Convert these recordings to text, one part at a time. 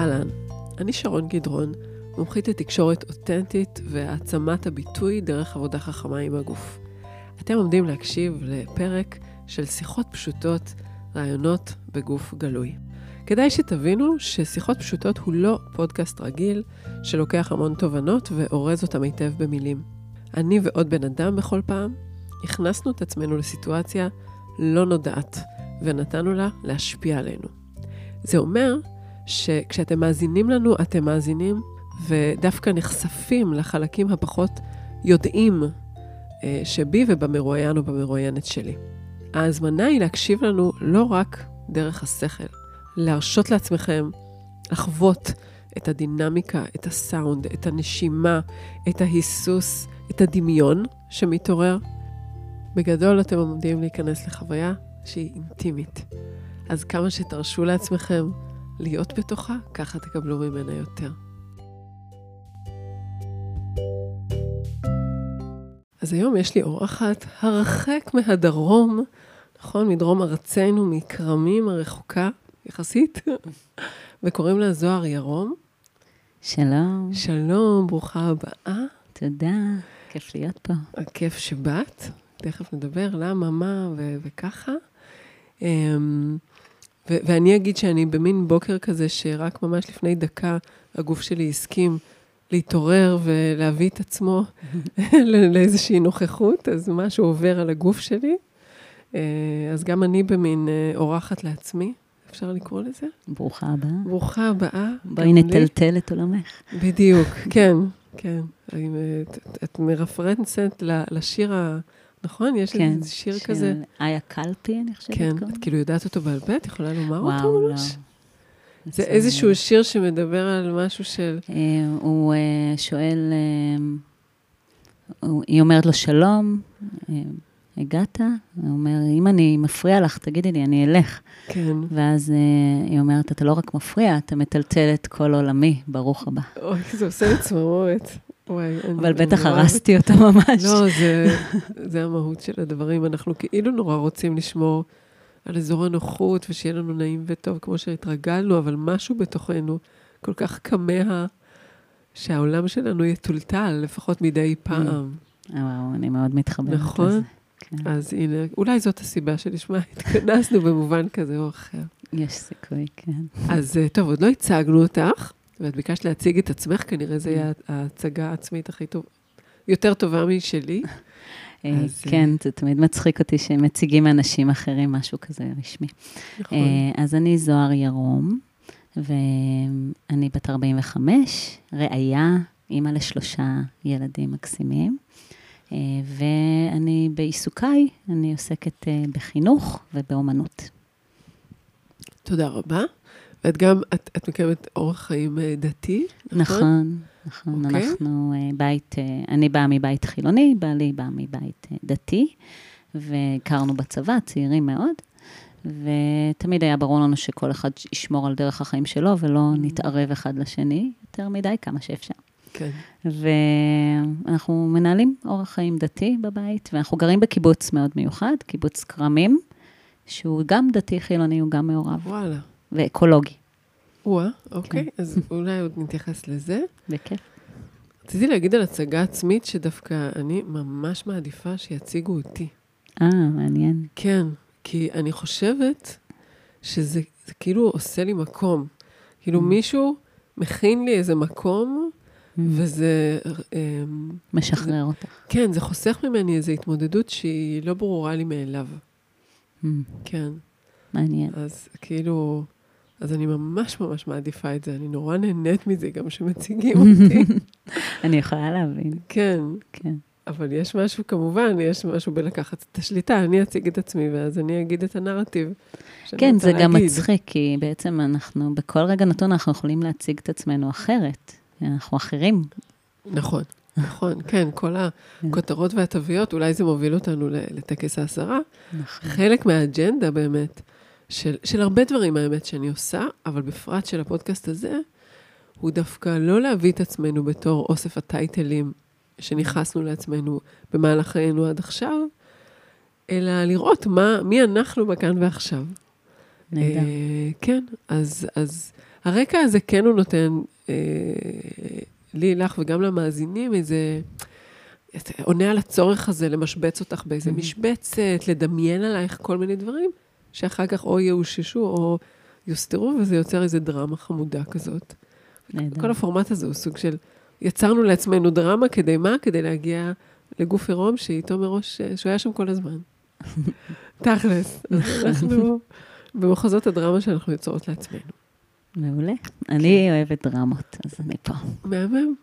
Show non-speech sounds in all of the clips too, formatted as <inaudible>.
אהלן, אני שרון גדרון, מומחית לתקשורת אותנטית והעצמת הביטוי דרך עבודה חכמה עם הגוף. אתם עומדים להקשיב לפרק של שיחות פשוטות, רעיונות בגוף גלוי. כדאי שתבינו ששיחות פשוטות הוא לא פודקאסט רגיל שלוקח המון תובנות ואורז אותם היטב במילים. אני ועוד בן אדם בכל פעם הכנסנו את עצמנו לסיטואציה לא נודעת ונתנו לה להשפיע עלינו. זה אומר שכשאתם מאזינים לנו, אתם מאזינים ודווקא נחשפים לחלקים הפחות יודעים אה, שבי ובמרואיין או במרואיינת שלי. ההזמנה היא להקשיב לנו לא רק דרך השכל, להרשות לעצמכם לחוות את הדינמיקה, את הסאונד, את הנשימה, את ההיסוס, את הדמיון שמתעורר. בגדול אתם עומדים להיכנס לחוויה שהיא אינטימית. אז כמה שתרשו לעצמכם להיות בתוכה, ככה תקבלו ממנה יותר. אז היום יש לי אורחת הרחק מהדרום, נכון? מדרום ארצנו, מכרמים הרחוקה יחסית, <laughs> וקוראים לה זוהר ירום. שלום. שלום, ברוכה הבאה. תודה, כיף להיות פה. הכיף שבאת, תכף נדבר למה, מה ו- וככה. ו- ואני אגיד שאני במין בוקר כזה שרק ממש לפני דקה הגוף שלי הסכים להתעורר ולהביא את עצמו <laughs> לאיזושהי נוכחות, אז משהו עובר על הגוף שלי. אה, אז גם אני במין אה, אורחת לעצמי, אפשר לקרוא לזה? ברוכה הבאה. ברוכה הבאה. בואי נטלטל את עולמך. בדיוק, כן, כן. את, את מרפרנסת לשיר ה... נכון? יש כן, איזה שיר של כזה. של איה קלפי, אני חושבת. כן, את כאילו יודעת אותו בעל פה? את יכולה לומר וואו, אותו לא. ממש? זה איזשהו שיר שמדבר על משהו של... אה, הוא אה, שואל, אה, היא אומרת לו, שלום, אה, הגעת? הוא אומר, אם אני מפריע לך, תגידי לי, אני אלך. כן. ואז אה, היא אומרת, אתה לא רק מפריע, אתה מטלטל את כל עולמי, ברוך הבא. אוי, זה עושה לי צמרמורת. וואי, אבל בטח נורא הרסתי אותו ממש. לא, זה, זה המהות של הדברים. אנחנו כאילו נורא רוצים לשמור על אזור הנוחות ושיהיה לנו נעים וטוב כמו שהתרגלנו, אבל משהו בתוכנו כל כך כמה שהעולם שלנו יטולטל, לפחות מדי פעם. וואו, אני מאוד מתחברת נכון? לזה. כן. אז הנה, אולי זאת הסיבה שלשמה <laughs> התכנסנו במובן כזה או אחר. יש סיכוי, כן. אז אה, טוב, עוד לא הצגנו אותך, ואת ביקשת להציג את עצמך, כנראה זו יהיה ההצגה העצמית הכי טוב, יותר טובה משלי. <laughs> אה, אז, כן, זה תמיד מצחיק אותי שמציגים אנשים אחרים משהו כזה רשמי. נכון. אה, אז אני זוהר ירום, ואני בת 45, ראיה, אימא לשלושה ילדים מקסימים. אה, ואני בעיסוקיי, אני עוסקת אה, בחינוך ובאומנות. תודה רבה. ואת גם, את, את מקיימת אורח חיים אה, דתי, נכון? נכון, נכון. אוקיי. אנחנו אה, בית, אה, אני באה מבית חילוני, בעלי בא מבית דתי, והכרנו בצבא, צעירים מאוד, ותמיד היה ברור לנו שכל אחד ישמור על דרך החיים שלו, ולא נתערב אחד לשני יותר מדי, כמה שאפשר. כן. ואנחנו מנהלים אורח חיים דתי בבית, ואנחנו גרים בקיבוץ מאוד מיוחד, קיבוץ כרמים, שהוא גם דתי חילוני, הוא גם מעורב, וואלה. ואקולוגי. וואה, אוקיי, כן. אז אולי עוד נתייחס לזה. בכיף. רציתי להגיד על הצגה עצמית, שדווקא אני ממש מעדיפה שיציגו אותי. אה, מעניין. כן, כי אני חושבת שזה זה כאילו עושה לי מקום. כאילו Mm. מישהו מכין לי איזה מקום, וזה... אמ, משחרר אותך. כן, זה חוסך ממני איזו התמודדות שהיא לא ברורה לי מאליו. Mm, כן, מעניין. אז כאילו... אז אני ממש ממש מעדיפה את זה, אני נורא נהנית מזה גם שמציגים <laughs> אותי. אני יכולה להבין, כן, כן. אבל יש משהו, כמובן, יש משהו בלקחת את השליטה, אני אציג את עצמי, ואז אני אגיד את הנרטיב. כן, זה גם להגיד. מצחיק, כי בעצם אנחנו, בכל רגע נתון אנחנו יכולים להציג את עצמנו אחרת. אנחנו אחרים. נכון, נכון, <laughs> כן, כל הכותרות והתוויות, אולי זה מוביל אותנו לטקס העשרה. נכון. חלק מהאג'נדה באמת, של, של הרבה דברים, האמת, שאני עושה, אבל בפרט של הפודקאסט הזה, הוא דווקא לא להביא את עצמנו בתור אוסף הטייטלים שנכנסנו לעצמנו במהלך חיינו עד עכשיו, אלא לראות מה, מי אנחנו בכאן ועכשיו. נהדר. אה, כן, אז, אז, הרקע הזה כן הוא נותן אה, לי, לך וגם למאזינים איזה... עונה על הצורך הזה למשבץ אותך באיזה משבצת, לדמיין עלייך כל מיני דברים, שאחר כך או יאוששו או יוסתרו, וזה יוצר איזה דרמה חמודה כזאת. נהדר. כל הפורמט הזה הוא סוג של, יצרנו לעצמנו דרמה, כדי מה? כדי להגיע לגוף עירום שאיתו מראש, שהוא היה שם כל הזמן. <laughs> תכלס. אז אנחנו במחוזות הדרמה שאנחנו יוצרות לעצמנו. מעולה. אני אוהבת דרמות, אז אני פה. מהמם.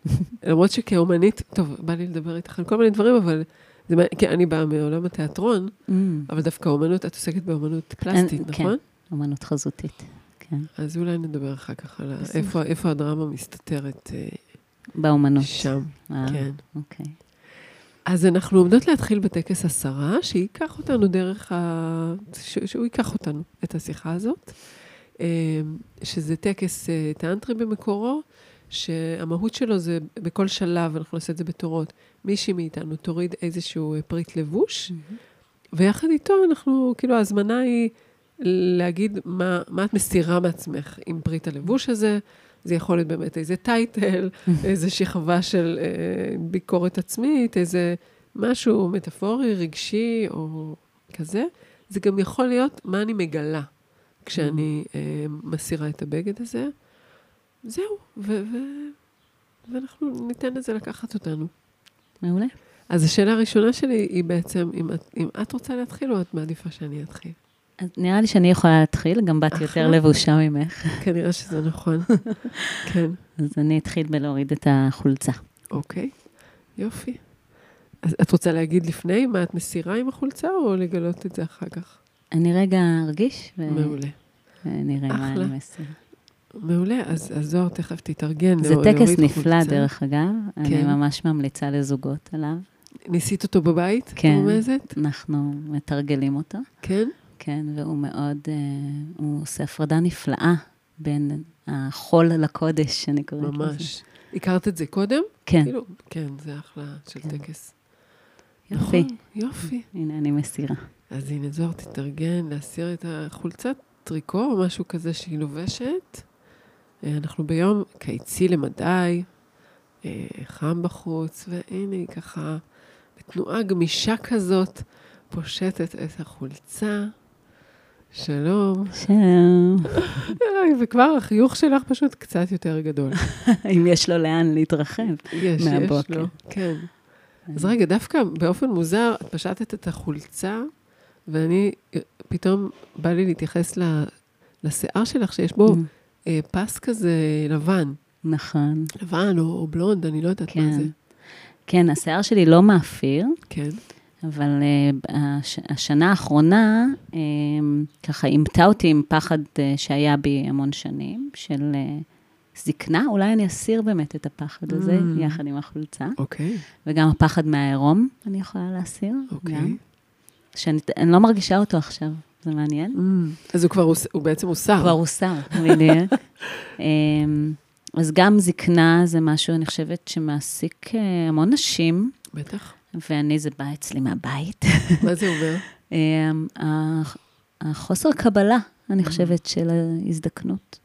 למרות שכאומנית, טוב, בא לי לדבר איתך על כל מיני דברים, אבל זה, כן, אני באה מעולם התיאטרון, Mm. אבל דווקא אומנות, את עוסקת באומנות פלסטית, אין- נכון? כן, אמנות חזותית, כן. אז אולי נדבר אחר כך על. איפה, איפה הדרמה מסתתרת אה, באומנות. שם. אה, כן. אוקיי. אז אנחנו עומדות להתחיל בטקס הסרה, שייקח אותנו דרך ה... ש... שהוא ייקח אותנו, את השיחה הזאת, אה, שזה טקס אה, טאנטרי במקורו, שהמהות שלו זה בכל שלב, אנחנו נעשה את זה בתורות, מישהי מאיתנו תוריד איזשהו אה, פריט לבוש, ויחד איתו אנחנו, כאילו ההזמנה היא להגיד מה, מה את מסירה מעצמך עם פריט הלבוש הזה. זה יכול להיות באמת איזה טייטל, <laughs> איזה שכבה של אה, ביקורת עצמית, איזה משהו מטאפורי, רגשי או כזה. זה גם יכול להיות מה אני מגלה כשאני אה, מסירה את הבגד הזה. זהו, ו- ו- ואנחנו ניתן לזה לקחת אותנו. מעולה. אז השאלה הראשונה שלי היא בעצם, אם את, אם את רוצה להתחיל או את מעדיפה שאני אתחיל? אז נראה לי שאני יכולה להתחיל, גם באתי יותר. לבושה ממך. כנראה שזה נכון. <laughs> כן, אז אני אתחיל בלהוריד את החולצה. אוקיי, יופי. אז את רוצה להגיד לפני מה את מסירה עם החולצה, או לגלות את זה אחר כך? אני רגע ארגיש, ו- מעולה. ונראה מה. אני מסירה. מעולה, אז זוהר תכף תתארגן. זה להור- טקס נפלא, חולצה. דרך אגב. אני כן. ממש ממליצה לזוגות עליו. ניסית אותו בבית? כן. רומזת? אנחנו מתרגלים אותו. כן? כן, והוא מאוד, אה, הוא עושה הפרדה נפלאה בין החול לקודש, שאני קוראת לזה. ממש. הכרת את זה קודם? כן, כאילו, כן, זה אחלה של כן. טקס. יופי. נכון, יופי. הנה, אני מסירה. אז הנה, זוהר תתארגן להסיר את החולצת טריקו או משהו כזה שהיא לובשת. אה, אנחנו ביום קיצי למדי, אה, חם בחוץ, והנה היא ככה, בתנועה גמישה כזאת, פושטת את החולצה. שלום. שלום. <laughs> וכבר החיוך שלך פשוט קצת יותר גדול. <laughs> אם יש לו לאן להתרחב. יש, יש מהבוקר. לו, כן. אז רגע, דווקא באופן מוזר, את פשטת את החולצה, ואני, פתאום בא לי להתייחס לשיער שלך, שיש בו Mm. אה, פס כזה לבן. נכון. לבן או, או בלונד, אני לא יודעת מה כן. זה. כן, השיער שלי לא מאפיר, כן. אבל uh, הש, השנה האחרונה uh, ככה אימתה אותי עם פחד uh, שהיה בי המון שנים, של uh, זקנה. אולי אני אסיר באמת את הפחד הזה, Mm. יחד עם החולצה. אוקיי, וגם הפחד מהעירום, אני יכולה להסיר. אוקיי. גם. שאני אני לא מרגישה אותו עכשיו, זה מעניין. Mm. אז הוא כבר, הוא בעצם הוסר. כבר הוסר, בדיוק. <laughs> אמ, אז גם זקנה זה משהו, אני חושבת, שמעסיק אה, המון נשים, בטח. ואני, זה בא אצלי מהבית. <laughs> מה זה אומר? אמ, החוסר קבלה, אני חושבת, של ההזדקנות.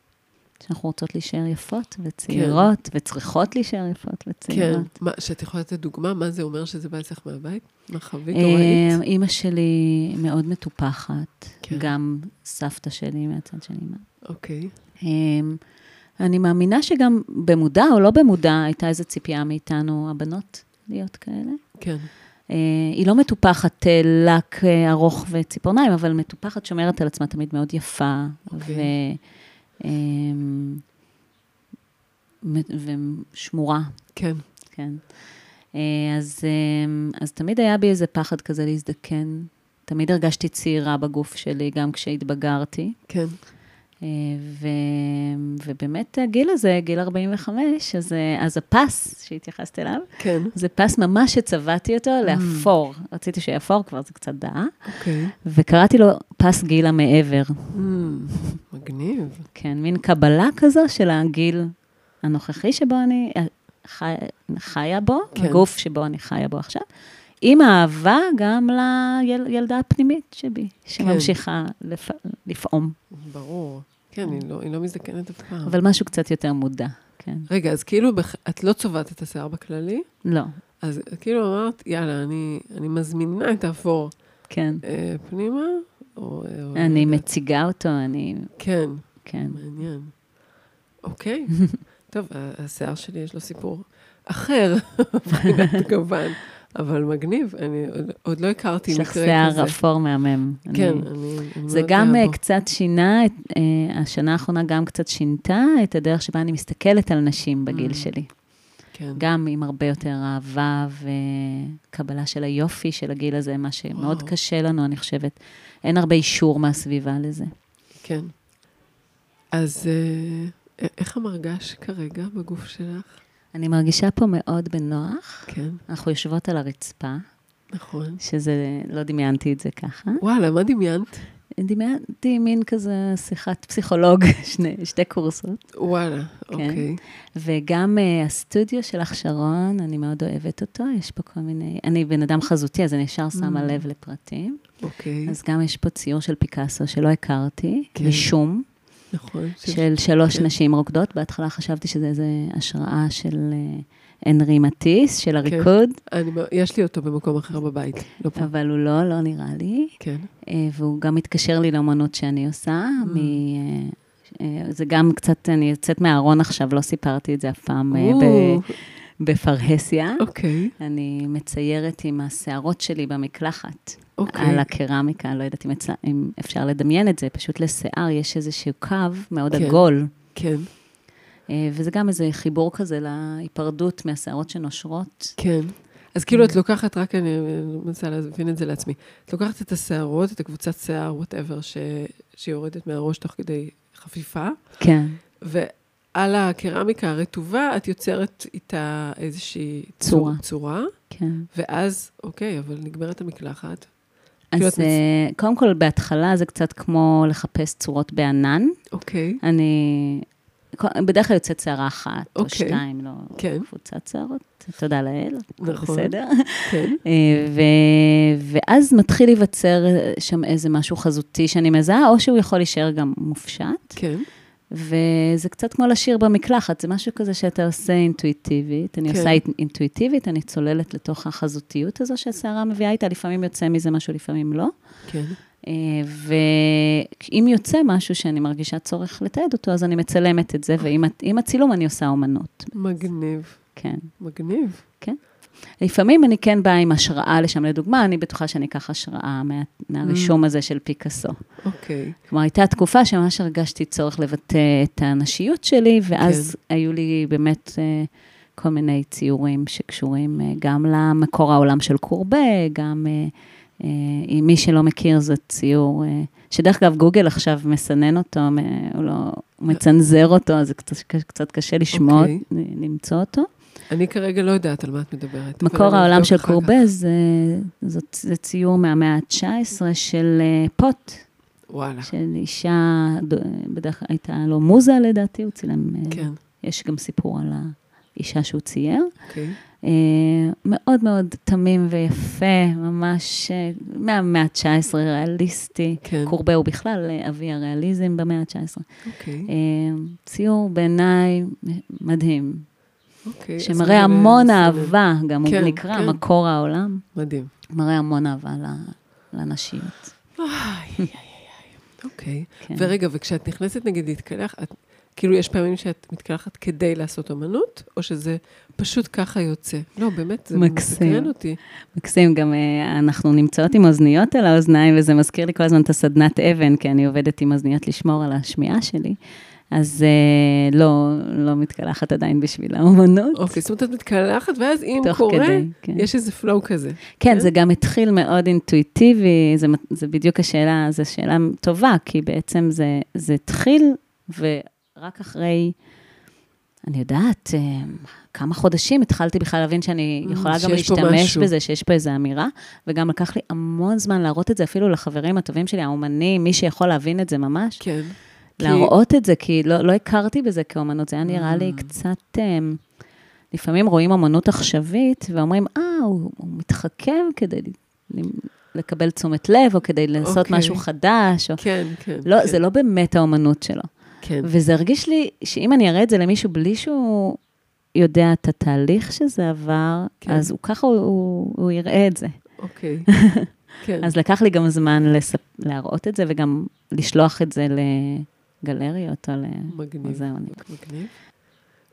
שאנחנו רוצות להישאר יפות וצעירות, וצריכות להישאר יפות כן. וצעירות. מה, שאת יכולה לתת דוגמה? מה זה אומר שזה בא אצלך מהבית? מה חווית או ראית? אמ, אימא שלי מאוד מטופחת, כן. גם סבתא שלי מהצד של אימא. אוקיי. אמ, אני מאמינה שגם במודע או לא במודע, הייתה איזו ציפייה מאיתנו, הבנות, להיות כאלה. כן. אה, היא לא מטופחת אה, לק אה, ארוך וציפורניים, אבל מטופחת שומרת על עצמה תמיד מאוד יפה. אוקיי. ו, אמ, מ- ושמורה, כן. כן. אה, אז, אמ, אז תמיד היה בי איזה פחד כזה להזדקן. תמיד הרגשתי צעירה בגוף שלי, גם כשהתבגרתי. כן. אה, ו... ובאמת הגיל הזה, גיל 45, אז, אה, אז הפס שהתייחסת אליו, כן. זה פס ממש שצבעתי אותו לאפור. רציתי שיהיה אפור, כבר זה קצת דעה, אוקיי. וקראתי לו פס גיל המעבר. Mm, מגניב. כן, מין קבלה כזו של הגיל הנוכחי שבו אני אה, חי, חיה בו, כן. כן. הגוף שבו אני חיה בו עכשיו, עם אהבה גם לילדה הפנימית שבי, שממשיכה לפ... לפעום. ברור. כן, היא לא, היא לא מזדקנת אף פעם. אבל משהו קצת יותר מודע, כן. רגע, אז כאילו, בח- את לא צובעת את השיער בכללי, לא, אז כאילו אמרת, יאללה, אני, אני מזמינה את האפור כן. אה, פנימה, או... או אני לא. מציגה אותו, אני... כן, כן. מעניין. אוקיי. <laughs> טוב, השיער שלי יש לו סיפור אחר, <laughs> מבחינת <laughs> גוון, אבל מגניב, אני עוד, עוד לא הכרתי יש מקרה לך כזה. שיער אפור מהמם. כן, אני- אני, אני זה גם בו. קצת שינה, את, אה, השנה האחרונה גם קצת שינתה את הדרך שבה אני מסתכלת על נשים בגיל Mm. שלי. כן. גם עם הרבה יותר אהבה וקבלה של היופי של הגיל הזה, מה שמאוד וואו. קשה לנו, אני חושבת. אין הרבה אישור מהסביבה לזה. כן. אז אה, איך המרגש כרגע בגוף שלך? אני מרגישה פה מאוד בנוח. כן, אנחנו יושבות על הרצפה, נכון. שזה, לא דמיינתי את זה ככה. וואלה, מה דמיינת? דמיינתי מין כזה שיחת פסיכולוג, <laughs> שני, שתי קורסות. וואלה, אוקיי. וגם uh, הסטודיו שלך, שרון, אני מאוד אוהבת אותו, יש פה כל מיני... אני בן אדם חזותי, אז אני ישר שמה Mm. לב לפרטים. אוקיי, אז גם יש פה ציור של פיקאסו שלא הכרתי, כן. משום, נכון. של שלוש כן. נשים רוקדות. בהתחלה חשבתי שזה איזה השראה של uh, הנרי מטיס, של הריקוד, אני, יש לי אותו במקום אחר בבית, לא פה. אבל הוא לא, לא נראה לי. כן. אה, והוא גם מתקשר לי לאמנות שאני עושה. Mm. מ... אה, אה, זה גם קצת, אני יוצאת מהארון עכשיו, לא סיפרתי את זה אף פעם אה, ב- בפרהסיה. אוקיי, אני מציירת עם השערות שלי במקלחת, אוקיי. על הקרמיקה, לא יודעת אם, אצל... אם אפשר לדמיין את זה, פשוט לשיער יש איזשהו קו מאוד כן. עגול. כן, אה, וזה גם איזה חיבור כזה להיפרדות מהשערות שנושרות. כן. אז כאילו את לוקחת, רק אני מנסה להבין את זה לעצמי, את לוקחת את השערות, את הקבוצת שיער, וואטאבר, שיורדת מהראש תוך כדי חפיפה, כן. ועל הקרמיקה הרטובה, את יוצרת איתה איזושהי צורה. צור- צורה, כן. ואז, אוקיי, אבל נגמרת המקלחת. אז אה, קודם כל, בהתחלה זה קצת כמו לחפש צורות בענן. אוקיי, אני בדרך כלל יוצאת שערה אחת או אוקיי. שתיים, לא כן. קבוצת שערות, תודה לאל, נכון. בסדר. כן, <laughs> אה, ו- ואז מתחיל להיווצר שם איזה משהו חזותי שאני מזהה, או שהוא יכול להישאר גם מופשט. כן, וזה קצת כמו לשיר במקלחת, זה משהו כזה שאתה עושה אינטואיטיבית. אני כן. עושה אינ- אינטואיטיבית, אני צוללת לתוך החזותיות הזו שהסערה מביאה איתה, לפעמים יוצא מזה משהו, לפעמים לא. כן, אה, ואם יוצא משהו שאני מרגישה צורך לתעד אותו, אז אני מצלמת את זה, ועם הצילום אני עושה אומנות. מגניב, כן. מגניב. לפעמים אני כן באה עם השראה לשם, לדוגמה, אני בטוחה שאני אקח השראה מה, מהרישום הזה של פיקאסו. אוקיי, כלומר, הייתה תקופה שממש הרגשתי צורך לבטא את הנשיות שלי, ואז כן. היו לי באמת אה, כל מיני ציורים שקשורים אה, גם למקור העולם של קורבה, גם, אה, אה, אם מי שלא מכיר, זה ציור, אה, שדרך אגב, גוגל עכשיו מסנן אותו, הוא, לא, הוא מצנזר אותו, אז זה קצת, קצת קשה לשמוע, אוקיי. למצוא אותו. אני כרגע לא יודעת על מה את מדברת. מקור העולם של. קורבה זה, זאת, זה ציור מהמאה ה-19 של אה, פוט, וואלה, של אישה, בדרך כלל הייתה לו מוזה לדעתי, הוא צילם, אה, כן, יש גם סיפור על האישה שהוא צייר. אוקיי. אה, מאוד מאוד תמים ויפה, ממש אה, מהמאה ה-19, ריאליסטי. כן. קורבה הוא בכלל אבי הריאליזם במאה ה-19. אוקיי, אה, ציור בעיניי מדהים, אוקיי. שמראה המון. אהבה, גם כן, הוא נקרא כן. מקור העולם. מדהים. מראה המון אהבה לנשיות. אוקיי. כן. ורגע, וכשאת נכנסת נגיד להתקלח, את, כאילו יש פעמים שאת מתקלחת כדי לעשות אמנות, או שזה פשוט ככה יוצא? לא, באמת, זה מקסים. מסקרן אותי. מקסים, גם אה, אנחנו נמצאות עם אוזניות על האוזניים, וזה מזכיר לי כל הזמן את הסדנת אבן, כי אני עובדת עם אוזניות לשמור על השמיעה שלי. אז אה, לא, לא מתקלחת עדיין בשביל האומנות. אוקיי, זאת אומרת, את מתקלחת, ואז אם קורה, כדי, כן. יש איזה פלואו כזה. כן, כן? זה גם התחיל מאוד אינטואיטיבי, זה, זה בדיוק השאלה, זו שאלה טובה, כי בעצם זה, זה התחיל, ורק אחרי, אני יודעת, אה, כמה חודשים התחלתי בכלל להבין שאני Mm, יכולה גם להשתמש. בזה, שיש פה איזו אמירה, וגם לקח לי המון זמן להראות את זה אפילו לחברים הטובים שלי, האומנים, מי שיכול להבין את זה ממש. כן. כי- להראות את זה, כי לא, לא הכרתי בזה כאומנות, זה היה נראה לי Mm. קצת... אמ, לפעמים רואים אמנות עכשווית, ואומרים, אה, הוא, הוא מתחכם כדי ל- לקבל תשומת לב, או כדי לעשות אוקיי. משהו חדש, או... כן, כן. לא, כן. זה לא באמת האומנות שלו. כן. וזה הרגיש לי שאם אני אראה את זה למישהו בלי שהוא יודע את התהליך שזה עבר, כן. אז הוא ככה, הוא, הוא, הוא יראה את זה. אוקיי. <laughs> כן. אז לקח לי גם זמן לספ... להראות את זה, וגם לשלוח את זה לגלריות או ל... מגניב.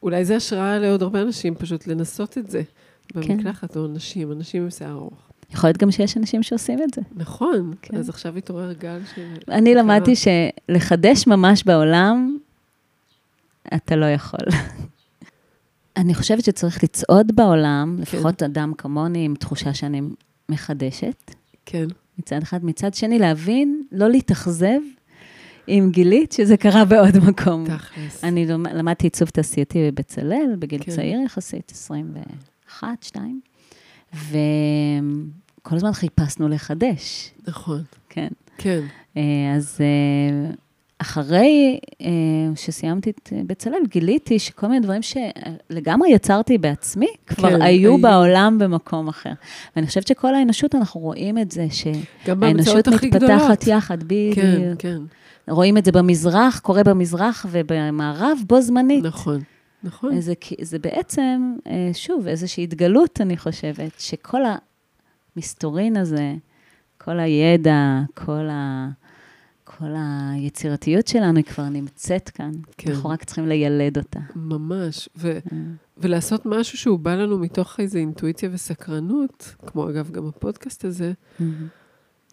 אולי זה השראה לעוד הרבה אנשים, פשוט לנסות את זה. כן. במקלחת, או נשים, אנשים עם שיער ארוך. יכול להיות גם שיש אנשים שעושים את זה. נכון, כן. אז עכשיו התעורר גל של... אני קרה. למדתי שלחדש ממש בעולם, אתה לא יכול. <laughs> אני חושבת שצריך לצעוד בעולם, כן. לפחות אדם כמוני, עם תחושה שאני מחדשת, כן, מצד אחד. מצד שני, להבין, לא להתאכזב אם גילית שזה קרה בעוד מקום. תכלס. אני למ- למדתי עיצוב תעשייתי בבצלאל, בגיל כן. צעיר יחסית, 21, 2, וכל הזמן חיפשנו לחדש, נכון, כן. כן. אה, אז אה, אחרי אה, שסיימתי את בצלאל, גיליתי שכל מיני דברים שלגמרי יצרתי בעצמי, כבר כן, היו היו. בעולם במקום אחר. ואני חושבת שכל האנושות, אנחנו רואים את זה, שהאנושות הכי גדולות. מתפתחת יחד, בדיוק. כן, כן, רואים את זה במזרח, קורה במזרח ובמערב בו זמנית. נכון, נכון. זה, זה בעצם, אה, שוב, איזושהי התגלות, אני חושבת, שכל המסתורין הזה, כל הידע, כל, ה, כל היצירתיות שלנו, היא כבר נמצאת כאן. כן. אנחנו רק צריכים לילד אותה. ממש. ו- אה, ולעשות משהו שהוא בא לנו מתוך איזו אינטואיציה וסקרנות, כמו אגב גם הפודקאסט הזה,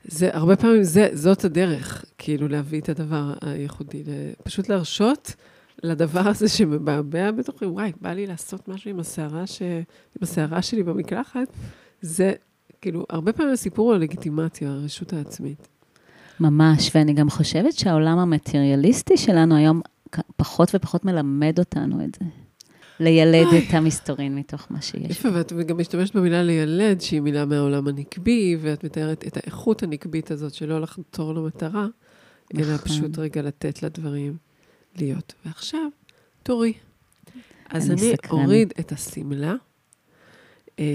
זה הרבה פעמים, זה, זאת הדרך, כאילו להביא את הדבר הייחודי, פשוט להרשות לדבר הזה שמבעבע בתוכי, וואי, בא לי לעשות משהו עם השערה, ש... עם השערה שלי במקלחת, זה, כאילו, הרבה פעמים הסיפור הוא הלגיטימציה, הרשות העצמית. ממש, ואני גם חושבת שהעולם המטריאליסטי שלנו היום פחות ופחות מלמד אותנו את זה. לילד. את המסתורין מתוך מה שיש. יפה, ואת גם משתמשת במילה לילד, שהיא מילה מהעולם הנקבי, ואת מתארת את האיכות הנקבית הזאת, שלא לחתור למטרה, אלא נכון. פשוט רגע לתת לדברים להיות. ועכשיו, תורי. אז אני. אוריד את השמלה. אמ,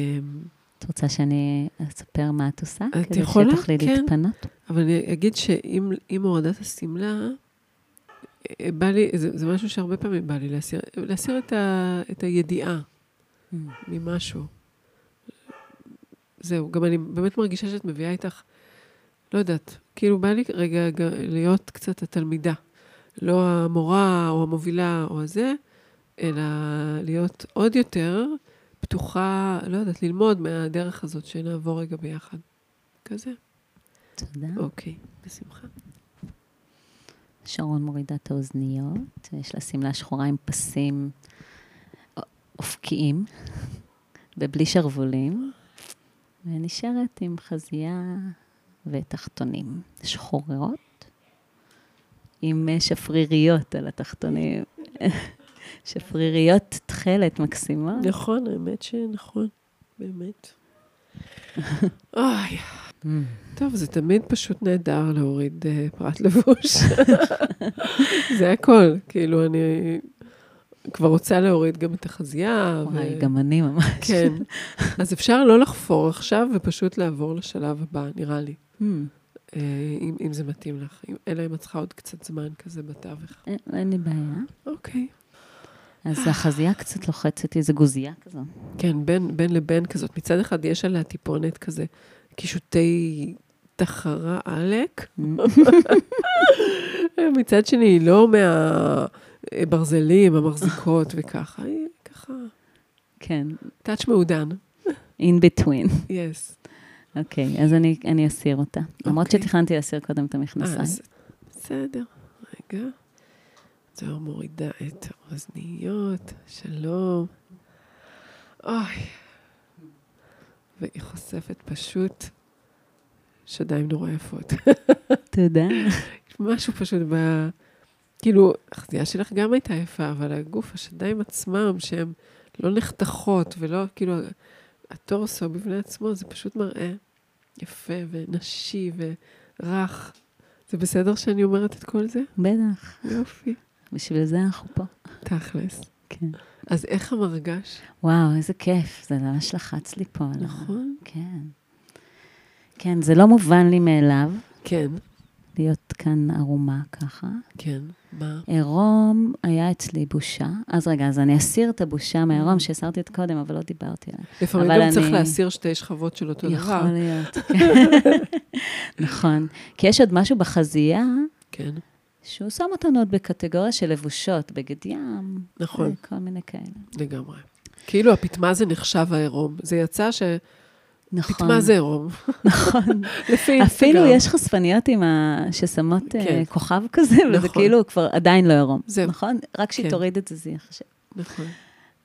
את רוצה שאני אספר מה את עושה? את כדי יכולה, שתוכלי כן. להתפנות? אבל אני אגיד שעם עם הורדת השמלה, בא לי, זה, זה משהו שהרבה פעמים בא לי להסיר, להסיר את, ה, את הידיעה ממשהו. זהו, גם אני באמת מרגישה שאת מביאה איתך, לא יודעת, כאילו בא לי רגע להיות קצת התלמידה. לא המורה או המובילה או הזה, אלא להיות עוד יותר פתוחה, לא יודעת, ללמוד מהדרך הזאת שנעבור רגע ביחד. כזה. תודה. אוקיי, בשמחה. שרון מורידה את האוזניות, יש לה שמלה שחורה עם פסים אופקיים ובלי שרוולים, ונשארת עם חזייה ותחתונים שחורות, עם שפריריות על התחתונים. <laughs> שפריריות תכלת מקסימה. נכון, האמת שנכון, באמת. אוי. <laughs> טוב, זה תמיד פשוט נהדר להוריד אה, פרט לבוש. <laughs> זה הכל, כאילו, אני כבר רוצה להוריד גם את החזייה. וואי, גם אני ממש. כן. אז אפשר לא לחפור עכשיו ופשוט לעבור לשלב הבא, נראה לי. Mm. אה, אם, אם זה מתאים לך, אם- אלא אם את צריכה עוד קצת זמן כזה בתווך. אין- אין לי בעיה. אוקיי. אז החזייה קצת לוחצת, איזה גוזייה כזו. כן, בין, בין לבין כזאת. מצד אחד יש עליה טיפונת כזה, קישוטי תחרה עלק. <laughs> מצד שני, היא לא מהברזלים המחזיקות וככה, היא ככה, כן, טאץ' מעודן. in between. יס. אוקיי, אז אני, אני אסיר אותה. למרות אוקיי. שתכננתי להסיר קודם את המכנסיים. אז בסדר, רגע. זוהר מורידה את האוזניות, שלום. אוי. והיא חושפת פשוט שדיים נורא יפות. תודה. <laughs> משהו פשוט ב... כאילו, החזייה שלך גם הייתה יפה, אבל הגוף, השדיים עצמם, שהן לא נחתכות ולא, כאילו, הטורסו בפני עצמו, זה פשוט מראה יפה ונשי ורך. זה בסדר שאני אומרת את כל זה? בטח, יופי. בשביל זה אנחנו פה. תכלס. כן. אז איך המרגש? וואו, איזה כיף, זה ממש לחץ לי פה. נכון? כן. כן, זה לא מובן לי מאליו כן. להיות כאן ערומה ככה. כן, מה? עירום היה אצלי בושה. אז רגע, אז אני אסיר את הבושה מהעירום, שהסרתי את קודם, אבל לא דיברתי עליה. לפעמים גם צריך אני- להסיר שתי שכבות של אותו דבר. יכול להיות. כן. <laughs> נכון. כי יש עוד משהו בחזייה, כן, שהוא שם אותנו עוד בקטגוריה של לבושות, בגד ים, נכון, כל מיני כאלה. לגמרי. כאילו הפטמה זה נחשב העירום. זה יצא שפטמה נכון. זה עירום. <laughs> נכון. לפי <laughs> אינסטגרם. אפילו יש חשפניות עם ה... ששמות אה, כן. כוכב כזה, וזה נכון. כאילו כבר עדיין לא עירום. זהו. נכון? רק כשהיא כן. תוריד את זה, זה ייחשב. נכון.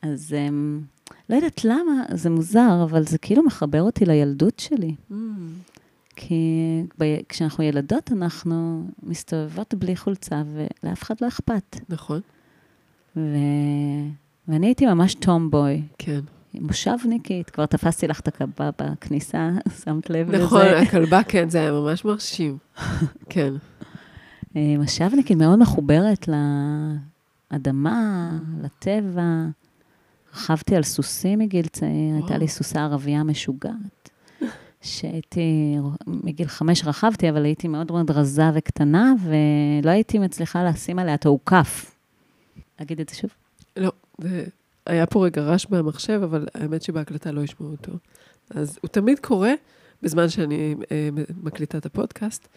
אז אמ, לא יודעת למה, זה מוזר, אבל זה כאילו מחבר אותי לילדות שלי. Mm, כי ב- כשאנחנו ילדות, אנחנו מסתובבות בלי חולצה, ולאף אחד לא אכפת. נכון, ו... ואני הייתי ממש טומבוי, כן. מושבניקית, כבר תפסתי לך את הקבה בכניסה, <laughs> שמת לב נכון, לזה. הכלבה, כן, זה היה ממש מרשים. <laughs> כן, אה, מושבניקית מאוד מחוברת לאדמה, לטבע. רכבתי על סוסים מגיל צעיר, הייתה. לי סוסה ערבייה משוגעת. שהייתי, מגיל חמש רכבתי, אבל הייתי מאוד מאוד רזה וקטנה, ולא הייתי מצליחה לשים עליה את האוכף. אגיד את זה שוב? לא, זה... היה פה רגע רעש במחשב, אבל האמת שבהקלטה לא ישמעו אותו. אז הוא תמיד קורה בזמן שאני אה, מקליטה את הפודקאסט,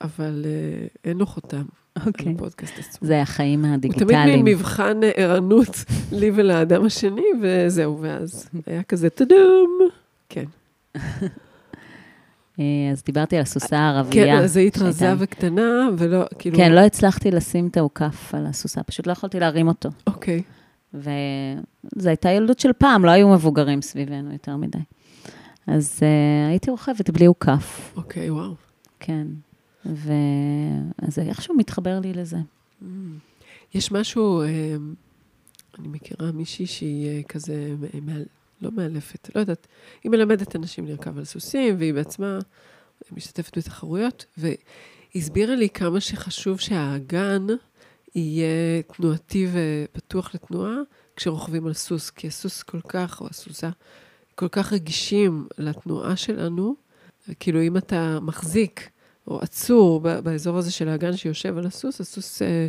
אבל אה, אין לו חותם על אוקיי. הפודקאסט עצמו. זה החיים הוא תמיד הדיגיטליים. מין מבחן ערנות לי ולאדם השני, וזהו, ואז <laughs> היה כזה טאדום. כן. אה, אז דיברתי על הסוסה כן, הערבייה. אז היית רזה וקטנה, ולא, כאילו... כן, לא הצלחתי לשים את האוכף על הסוסה, פשוט לא יכולתי להרים אותו. אוקיי, וזו הייתה ילדות של פעם, לא היו מבוגרים סביבנו יותר מדי. אז uh, הייתי רוכבת בלי אוכף, אוקיי, וואו. כן. ואז זה איכשהו מתחבר לי לזה. Mm. יש משהו, אה, אני מכירה מישהי שהיא כזה, לא מאלפת, לא יודעת, היא מלמדת אנשים לרכב על סוסים, והיא בעצמה משתתפת בתחרויות, והיא הסבירה לי כמה שחשוב שהאגן יהיה תנועתי ופתוח לתנועה כשרוכבים על סוס, כי הסוס כל כך, או הסוסה, כל כך רגישים לתנועה שלנו, כאילו אם אתה מחזיק או עצור באזור הזה של האגן שיושב על הסוס, הסוס, אה,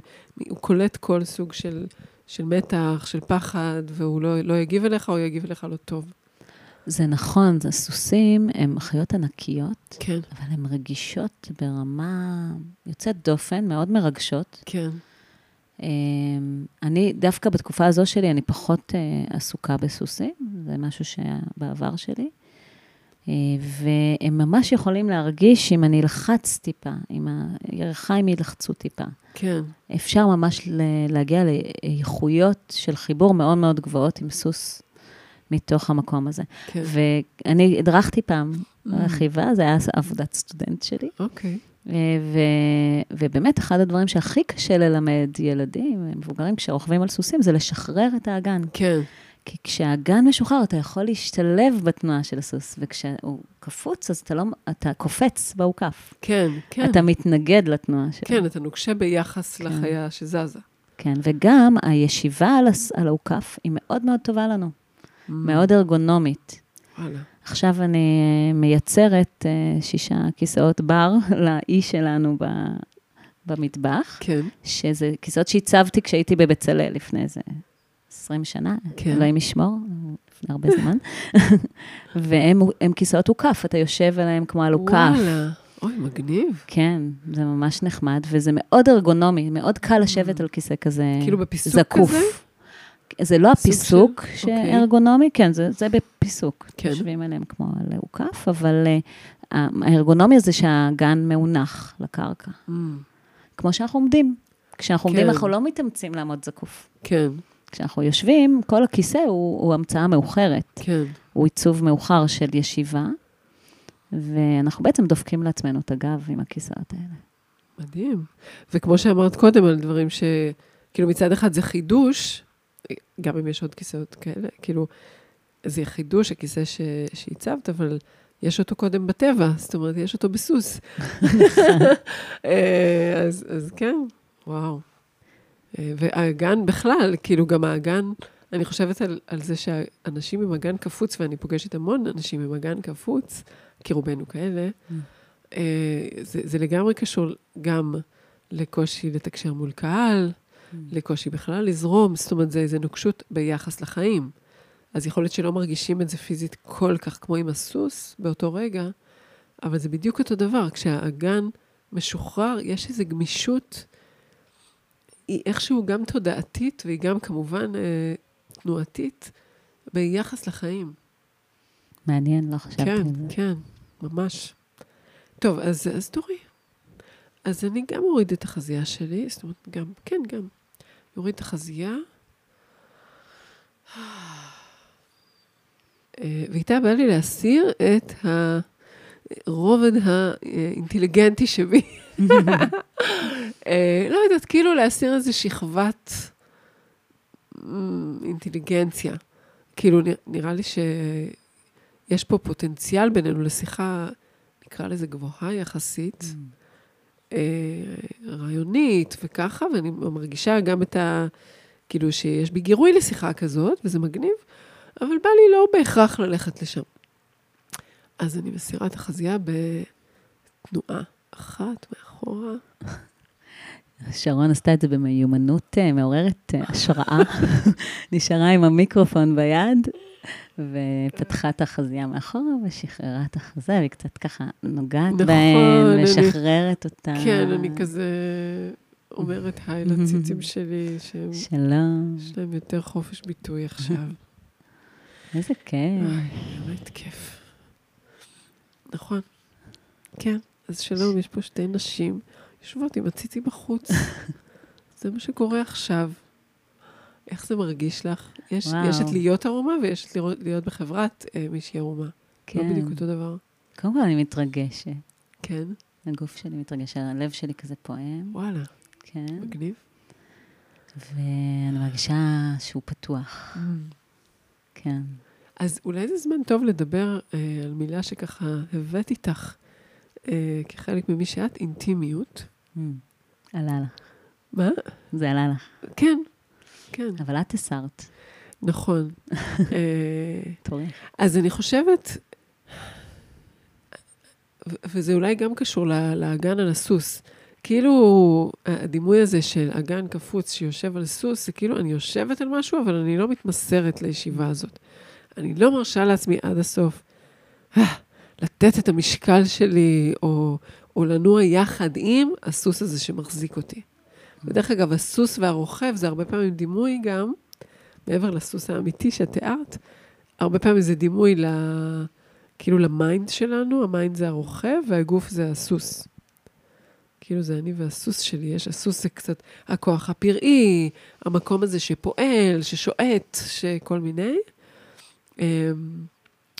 הוא קולט כל סוג של, של מתח, של פחד, והוא לא, לא יגיב אליך או יגיב אליך לא טוב. זה נכון, זה סוסים הם חיות ענקיות, כן, אבל הן רגישות ברמה יוצאת דופן, מאוד מרגשות. כן. אמ, אני, דווקא בתקופה הזו שלי, אני פחות אה, עסוקה בסוסים, זה משהו שהיה בעבר שלי. אה, והם ממש יכולים להרגיש אם אני אלחץ טיפה, אם הירכיים ילחצו טיפה. כן, אפשר ממש להגיע לאיכויות של חיבור מאוד מאוד גבוהות עם סוס מתוך המקום הזה. כן. ואני הדרכתי פעם Mm. רכיבה, זה היה עבודת סטודנט שלי. אוקיי. ו- ו- ובאמת, אחד הדברים שהכי קשה ללמד ילדים, מבוגרים, כשרוכבים על סוסים, זה לשחרר את האגן. כן, כי כשהאגן משוחרר, אתה יכול להשתלב בתנועה של הסוס, וכשהוא קפוץ, אז אתה לא, אתה קופץ באוכף. כן, כן. אתה מתנגד לתנועה שלו. כן, אתה נוקשה ביחס כן. לחיה שזזה. כן, וגם הישיבה על, הס- על האוכף היא מאוד מאוד טובה לנו, מאוד ארגונומית. וואלה. עכשיו אני מייצרת אה, שישה כיסאות בר <laughs> לאי שלנו ב, במטבח, כן, שזה כיסאות שהצבתי כשהייתי בבצלאל לפני איזה 20 שנה, כן. אלוהים ישמור, לפני הרבה זמן. <laughs> והם הם כיסאות הוקף, אתה יושב עליהם כמו על הוקף. וואלה. אוי, מגניב. כן, זה ממש נחמד, וזה מאוד ארגונומי, מאוד קל לשבת על כיסא כזה Mm. כאילו בפיסוק זקוף. כזה? זה לא הפיסוק של- שארגונומי, כן, זה, זה בפיסוק. כן. יושבים עליהם כמו על הוקף, אבל uh, הארגונומיה זה שהגן מאונח לקרקע. Mm, כמו שאנחנו עומדים. כשאנחנו עומדים, כן. אנחנו לא מתאמצים לעמוד זקוף. כן, כשאנחנו יושבים, כל הכיסא הוא, הוא המצאה מאוחרת. כן. הוא עיצוב מאוחר של ישיבה, ואנחנו בעצם דופקים לעצמנו את הגב עם הכיסאות האלה. מדהים. וכמו שאמרת קודם, על דברים ש... כאילו מצד אחד זה חידוש, גם אם יש עוד כיסאות כאלה, כאילו, זה חידוש, הכיסא ש... שהצבת, אבל יש אותו קודם בטבע, זאת אומרת, יש אותו בסוס. <laughs> <laughs> אה, אז, אז כן, וואו. אה, והאגן בכלל, כאילו גם האגן, אני חושבת על, על זה שאנשים עם אגן קפוץ, ואני פוגשת המון אנשים עם אגן קפוץ, כי רובנו כאלה, אה, זה, זה לגמרי קשור גם לקושי לתקשר מול קהל, Mm. לקושי בכלל לזרום, זאת אומרת, זה איזה נוקשות ביחס לחיים. אז יכול להיות שלא מרגישים את זה פיזית כל כך כמו עם הסוס באותו רגע, אבל זה בדיוק אותו דבר. כשהאגן משוחרר, יש איזו גמישות, היא איכשהו גם תודעתית, והיא גם כמובן אה, תנועתית, ביחס לחיים. מעניין, לא חשבתי כן, על זה. כן, ממש. טוב, אז, אז תורי. אז אני גם אוריד את החזייה שלי, זאת אומרת, גם, כן, גם. אוריד את החזייה. אה, ואיתה בא לי להסיר את הרובד האינטליגנטי שבי. אה, לא יודעת, כאילו להסיר איזו שכבת אמ, אינטליגנציה. כאילו, נראה לי שיש פה פוטנציאל בינינו לשיחה, נקרא לזה גבוהה יחסית, אה, רעיונית וככה, ואני מרגישה גם את ה... כאילו שיש בי גירוי לשיחה כזאת, וזה מגניב, אבל בא לי לא בהכרח ללכת לשם. אז אני מסירה את החזייה בתנועה אחת מאחורה. שרון עשתה את זה במיומנות אה, מעוררת אה, השראה. <laughs> נשארה עם המיקרופון ביד, ופתחה את החזייה מאחורה, ושחררה את החזה, והיא קצת ככה נוגעת נכון, בהם, משחררת אותה. כן, אני כזה אומרת היי <laughs> לציצים שלי, שהם- שלום, יש להם יותר חופש ביטוי עכשיו. <laughs> איזה כיף. אוי, באמת כיף. נכון. כן, אז שלום, יש פה שתי נשים יושבות עם הציצי בחוץ. <laughs> זה מה שקורה עכשיו. איך זה מרגיש לך? יש, וואו. יש את להיות ערומה ויש את לראות, להיות בחברת אה, מישהי ערומה. לא כן. בדיוק אותו דבר. קודם כל אני מתרגשת. כן, הגוף שלי מתרגש, הלב שלי כזה פועם, וואלה, כן. מגניב. ואני מרגישה שהוא פתוח, כן. אז אולי זה זמן טוב לדבר אה, על מילה שככה הבאת איתך אה, כחלק ממי שאת, אינטימיות. Mm. עלה לך. מה? זה עלה לך. כן, כן, אבל את הסרת. נכון. <laughs> אה. אז אני חושבת, וזה אולי גם קשור לאגן על הסוס. כאילו, הדימוי הזה של אגן קפוץ שיושב על סוס, זה כאילו אני יושבת על משהו, אבל אני לא מתמסרת לישיבה הזאת. אני לא מרשה לעצמי עד הסוף אה, לתת את המשקל שלי, או, או לנוע יחד עם הסוס הזה שמחזיק אותי. ודרך אגב, הסוס והרוכב זה הרבה פעמים דימוי גם, מעבר לסוס האמיתי שאת תיארת, הרבה פעמים זה דימוי ל... כאילו ל mind שלנו, ה mind זה הרוכב והגוף זה הסוס. כאילו זה אני והסוס שלי, יש, הסוס זה קצת הכוח הפראי, המקום הזה שפועל, ששועט, שכל מיני.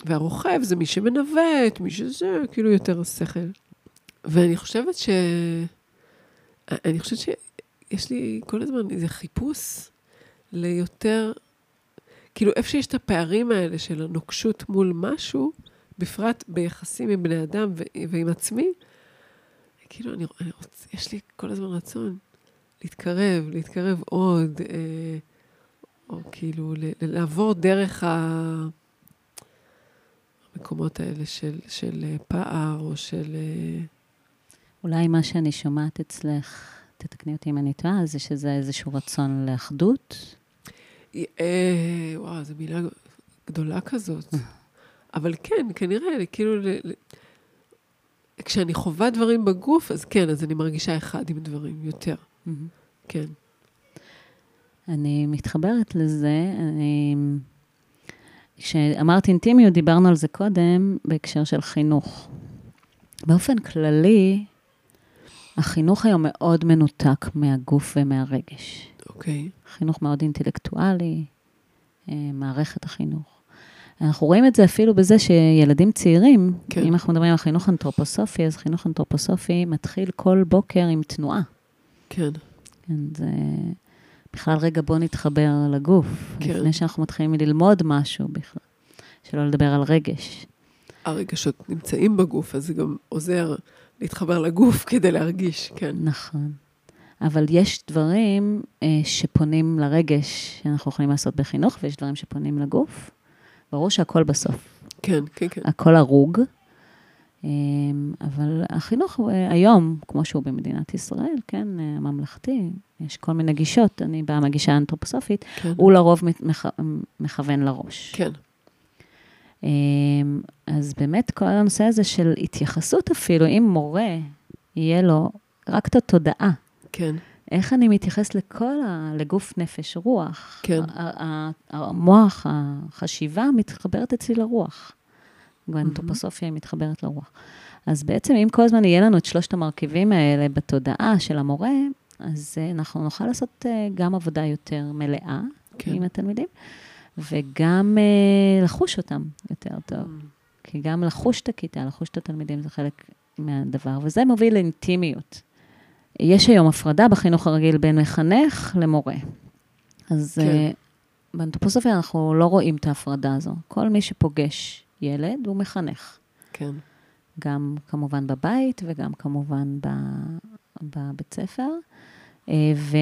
והרוכב זה מי שמנווט, מי שזה, כאילו יותר השכל. ואני חושבת ש... אני חושבת שיש לי כל הזמן איזה חיפוש ליותר כאילו, איפה שיש את הפערים האלה של הנוקשות מול משהו, בפרט ביחסים עם בני אדם ו- ועם עצמי, כאילו, אני, אני רוצ... יש לי כל הזמן רצון להתקרב, להתקרב עוד, אה, או כאילו, ל- לעבור דרך ה... המקומות האלה של, של אה, פער, או של... אה, אולי מה שאני שומעת אצלך, תתקני אותי אם אני טועה, זה שזה איזשהו רצון לאחדות. אה, וואו, זו מילה גדולה כזאת. אבל כן, כנראה, כאילו, ל, ל, כשאני חווה דברים בגוף, אז כן, אז אני מרגישה אחד עם דברים, יותר, כן. אני מתחברת לזה, אני... כשאמרתי אינטימיות, דיברנו על זה קודם בהקשר של חינוך. באופן כללי, החינוך היום מאוד מנותק מהגוף ומהרגש. אוקיי. חינוך מאוד אינטלקטואלי, אה, מערכת החינוך. אנחנו רואים את זה אפילו בזה שילדים צעירים, כן. אם אנחנו מדברים על חינוך אנתרופוסופי, אז חינוך אנתרופוסופי מתחיל כל בוקר עם תנועה. כן, כן, זה... בכלל, רגע, בוא נתחבר לגוף, כן. לפני שאנחנו מתחילים ללמוד משהו בכלל. שלא לדבר על רגש. הרגשות נמצאים בגוף, אז זה גם עוזר להתחבר לגוף <laughs> כדי להרגיש, כן. נכון. אבל יש דברים אה, שפונים לרגש שאנחנו יכולים לעשות בחינוך, ויש דברים שפונים לגוף. ברור שהכל בסוף. כן, כן, כן. הכל הרוג. אמ, אבל החינוך אה, היום, כמו שהוא במדינת ישראל, כן, אה, הממלכתי, יש כל מיני גישות, אני באה מהגישה האנתרופוסופית, כן. הוא לרוב מכ... מכוון לראש. כן. אמ, אז באמת כל הנושא הזה של התייחסות אפילו, אם מורה, יהיה לו רק את התודעה. כן. איך אני מתייחס לכל ה... לגוף, נפש, רוח. כן. המוח, החשיבה מתחברת אצלי לרוח. באנתרופוסופיה היא מתחברת לרוח. אז בעצם, אם כל הזמן יהיה לנו את שלושת המרכיבים האלה בתודעה של המורה, אז אה, אנחנו נוכל לעשות אה, גם עבודה יותר מלאה כן. עם התלמידים, וגם uh, לחוש אותם יותר טוב. Mm. כי גם לחוש את הכיתה, לחוש את התלמידים, זה חלק מהדבר, וזה מוביל לאינטימיות. יש היום הפרדה בחינוך הרגיל בין מחנך למורה. אז כן. באנתרופוסופיה אנחנו לא רואים את ההפרדה הזו. כל מי שפוגש ילד הוא מחנך. כן. גם כמובן בבית וגם כמובן בבית ספר. אה, ו,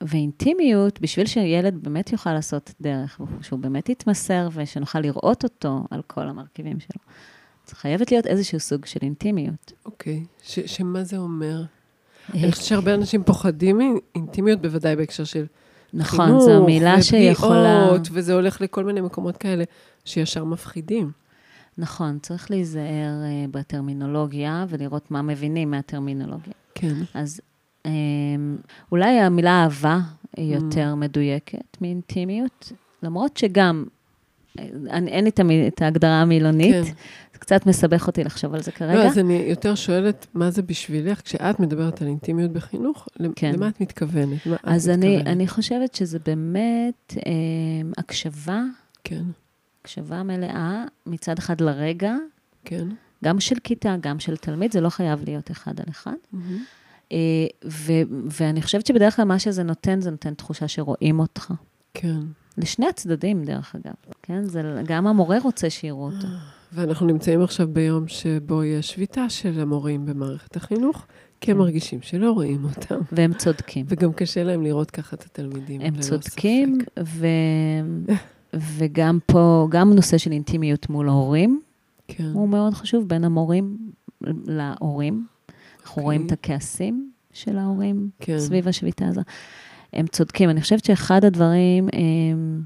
ואינטימיות, בשביל שילד באמת יוכל לעשות דרך, שהוא באמת יתמסר ושנוכל לראות אותו על כל המרכיבים שלו, אז חייבת להיות איזשהו סוג של אינטימיות. אוקיי, ש, שמה זה אומר? אני חושבת שהרבה אנשים פוחדים מאינטימיות, בוודאי בהקשר של נכון, חינוך, זו מילה שיכולה... וזה הולך לכל מיני מקומות כאלה שישר מפחידים. נכון, צריך להיזהר uh, בטרמינולוגיה ולראות מה מבינים מהטרמינולוגיה. כן. אז um, אולי המילה אהבה היא mm. יותר mm. מדויקת מאינטימיות, למרות שגם, אה, אני, אין לי את ההגדרה המילונית, כן. קצת מסבך אותי לחשוב על זה כרגע. לא, אז אני יותר שואלת, מה זה בשבילך, כשאת מדברת על אינטימיות בחינוך, כן. למה את מתכוונת? מה אז את אני, מתכוונת? אני חושבת שזה באמת אה, הקשבה. כן. הקשבה מלאה, מצד אחד לרגע, כן. גם של כיתה, גם של תלמיד, זה לא חייב להיות אחד על אחד. Mm-hmm. ו- ואני חושבת שבדרך כלל מה שזה נותן, זה נותן תחושה שרואים אותך. כן. לשני הצדדים, דרך אגב. כן? זה, גם המורה רוצה שיראו אותו. <gasps> ואנחנו נמצאים עכשיו ביום שבו יש שביתה של המורים במערכת החינוך, כי הם כן. מרגישים שלא רואים אותם. והם צודקים. וגם קשה להם לראות ככה את התלמידים, הם צודקים, ו... וגם פה, גם נושא של אינטימיות מול ההורים, כן. הוא מאוד חשוב, בין המורים להורים. אנחנו okay. רואים את אוקיי. הכעסים של ההורים כן. סביב השביתה הזו. הם צודקים. אני חושבת שאחד הדברים, הם,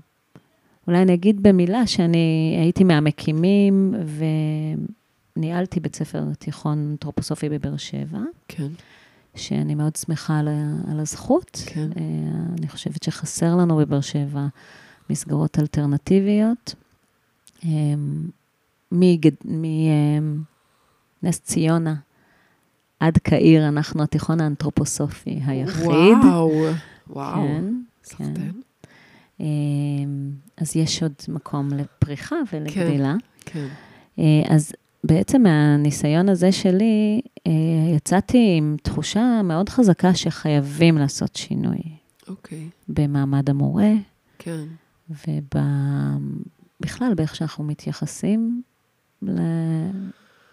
אולי אני אגיד במילה שאני הייתי מהמקימים וניהלתי בית ספר תיכון אנתרופוסופי בבאר שבע. כן. שאני מאוד שמחה על, על הזכות. כן. אה, אני חושבת שחסר לנו בבאר שבע מסגרות אלטרנטיביות. אמ, מנס ציונה עד קהיר, אנחנו התיכון האנתרופוסופי היחיד. וואו, וואו. כן, כן. אמ, אז יש עוד מקום לפריחה ולגדילה. כן, כן. אז בעצם מהניסיון הזה שלי, אה, יצאתי עם תחושה מאוד חזקה שחייבים לעשות שינוי. אוקיי. במעמד המורה. כן. ובכלל, באיך שאנחנו מתייחסים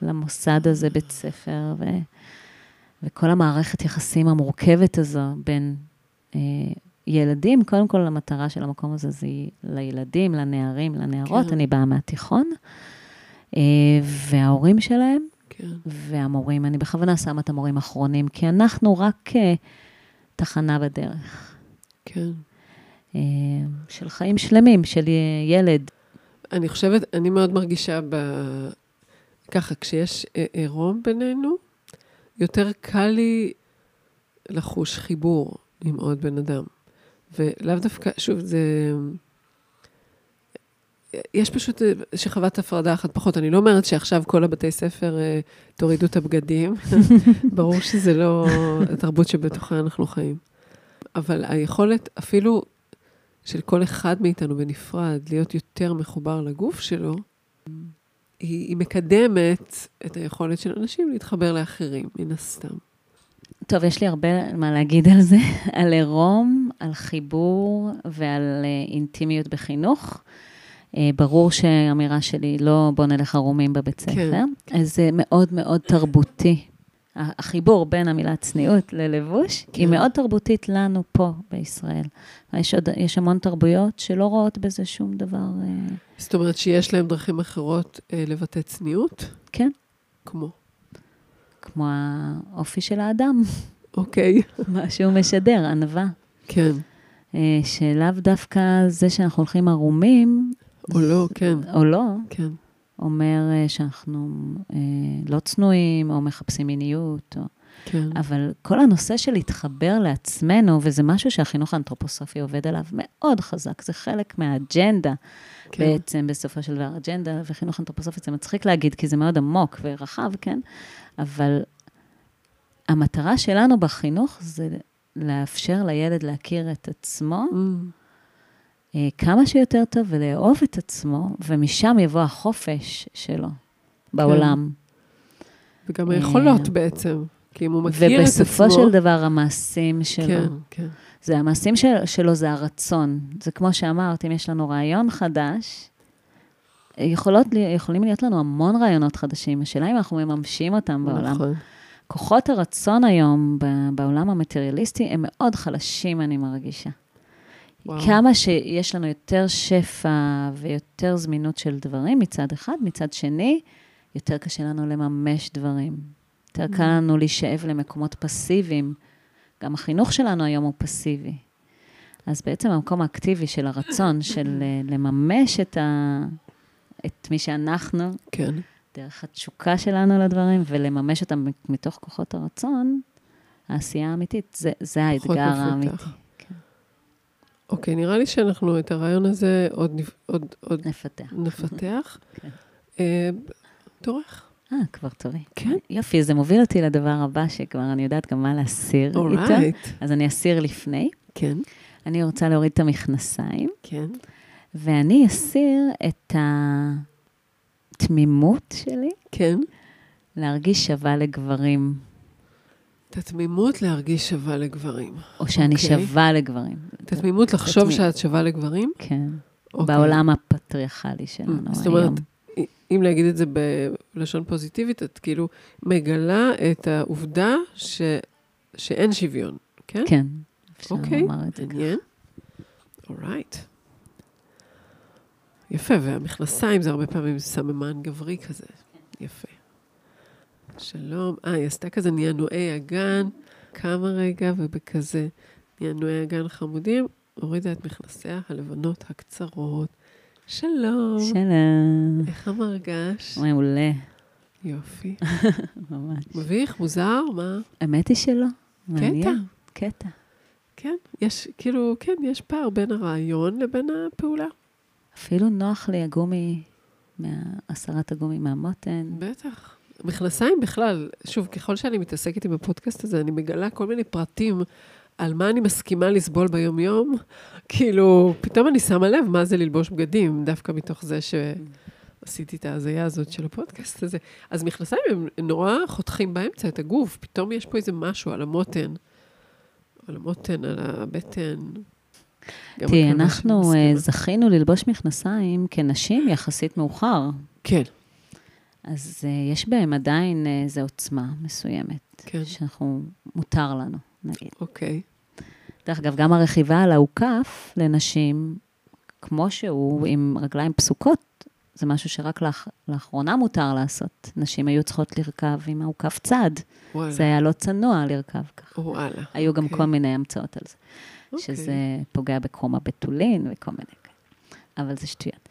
למוסד הזה, בית ספר, ו, וכל המערכת יחסים המורכבת הזו בין אה, ילדים, קודם כל המטרה של המקום הזה זה לילדים, לנערים, לנערות, כן. אני באה מהתיכון, אה, וההורים שלהם, כן. והמורים, אני בכוונה שמה את המורים האחרונים, כי אנחנו רק אה, תחנה בדרך. כן. אה, של חיים שלמים, של ילד. אני חושבת, אני מאוד מרגישה ב... ככה, כשיש עירום בינינו, יותר קל לי לחוש חיבור עם עוד בן אדם. ולאו דווקא, שוב, זה... יש פשוט שכבת הפרדה אחת פחות. אני לא אומרת שעכשיו כל הבתי ספר תורידו את הבגדים. <laughs> ברור שזה לא התרבות שבתוכה אנחנו חיים. אבל היכולת, אפילו של כל אחד מאיתנו בנפרד, להיות יותר מחובר לגוף שלו, היא, היא מקדמת את היכולת של אנשים להתחבר לאחרים, מן הסתם. טוב, יש לי הרבה מה להגיד על זה, <laughs> על עירום, על חיבור ועל אה, אינטימיות בחינוך. אה, ברור שהאמירה שלי לא בוא נלך ערומים בבית כן, ספר, כן. אז זה מאוד מאוד תרבותי. החיבור בין המילה צניעות ללבוש, כן. היא מאוד תרבותית לנו פה בישראל. יש, עוד, יש המון תרבויות שלא רואות בזה שום דבר... אה, זאת אומרת שיש להם דרכים אחרות לבטא צניעות? כן. כמו? כמו האופי של האדם, אוקיי. <laughs> מה שהוא משדר, ענווה. כן. אה, שלאו דווקא זה שאנחנו הולכים ערומים, או לא, כן. או לא, כן. אומר אה, שאנחנו אה, לא צנועים, או מחפשים מיניות, או... כן. אבל כל הנושא של להתחבר לעצמנו, וזה משהו שהחינוך האנתרופוסופי עובד עליו מאוד חזק, זה חלק מהאג'נדה, כן. בעצם, בסופו של דבר, אג'נדה וחינוך אנתרופוסופי, זה מצחיק להגיד, כי זה מאוד עמוק ורחב, כן? אבל המטרה שלנו בחינוך זה לאפשר לילד להכיר את עצמו Mm, אה, כמה שיותר טוב ולאהוב את עצמו, ומשם יבוא החופש שלו בעולם. וגם אה, היכולות בעצם. כי אם הוא מכיר את עצמו... ובסופו של דבר, המעשים שלו. כן, כן. זה המעשים של, שלו, זה הרצון. זה כמו שאמרת, אם יש לנו רעיון חדש, יכולות, לי- יכולים להיות לנו המון רעיונות חדשים. השאלה אם אנחנו מממשים אותם בעולם. נכון. כוחות הרצון היום בעולם המטריאליסטי הם מאוד חלשים, אני מרגישה. וואו. כמה שיש לנו יותר שפע ויותר זמינות של דברים מצד אחד, מצד שני, יותר קשה לנו לממש דברים. יותר קל לנו להישאב למקומות פסיביים. גם החינוך שלנו היום הוא פסיבי. אז בעצם המקום האקטיבי של הרצון, של אה, לממש את, ה... את מי שאנחנו, כן. דרך התשוקה שלנו לדברים, ולממש אותם מתוך כוחות הרצון, העשייה האמיתית, זה, זה האתגר מפותח. האמיתי. אוקיי, נראה לי שאנחנו את הרעיון הזה עוד, עוד, עוד נפתח. נפתח. <laughs> כן. אה, תורך. אה, כבר טובי. כן. יופי, זה מוביל אותי לדבר הבא, שכבר אני יודעת גם מה להסיר איתו. אורייט. אז אני אסיר לפני. כן, אני רוצה להוריד את המכנסיים, כן. ואני אסיר את התמימות שלי כן. להרגיש שווה לגברים, את התמימות להרגיש שווה לגברים. או שאני אוקיי. שווה לגברים. את התמימות לחשוב התמי- שאת שווה לגברים? כן. אוקיי. בעולם הפטריארכלי שלנו היום. זאת אומרת, אם להגיד את זה בלשון פוזיטיבית, את כאילו מגלה את העובדה ש... שאין שוויון, כן? כן, אפשר אוקיי, לומר את זה ככה. מעניין. אורייט. יפה, והמכנסיים זה הרבה פעמים סממן גברי כזה. יפה. שלום. אה, היא עשתה כזה נענועי אגן, כמה רגע, ובכזה נענועי אגן חמודים, הורידה את מכנסיה הלבנות הקצרות. שלום. שלום. איך המרגש? מעולה, יופי. <laughs> ממש. מביך? מוזר? מה? האמת היא שלא. קטע. קטע. כן, יש, כאילו, כן, יש פער בין הרעיון לבין הפעולה. אפילו נוח לי הגומי, הסרת הגומי מהמותן. בטח. מכנסיים בכלל, שוב, ככל שאני מתעסקת עם הפודקאסט הזה, אני מגלה כל מיני פרטים על מה אני מסכימה לסבול ביום-יום. כאילו, פתאום אני שמה לב מה זה ללבוש בגדים, דווקא מתוך זה שעשיתי את ההזיה הזאת של הפודקאסט הזה. אז מכנסיים הם נורא חותכים באמצע את הגוף, פתאום יש פה איזה משהו על המותן. על המותן, על הבטן. תראי, כמה אנחנו אה. זכינו ללבוש מכנסיים כנשים יחסית מאוחר. כן, אז אה, יש בהם עדיין אה, איזו עוצמה מסוימת, כן. שאנחנו, מותר לנו, נגיד. אוקיי. דרך אגב, גם הרכיבה על האוכף לנשים, כמו שהוא, עם רגליים פסוקות, זה משהו שרק לאח, לאחרונה מותר לעשות. נשים היו צריכות לרכב עם האוכף צד. וואלה. זה היה לא צנוע לרכב ככה. וואלה. היו גם אוקיי. כל מיני המצאות על זה. אוקיי. שזה פוגע בקרום הבתולין וכל מיני כאלה. אבל זה שטויות.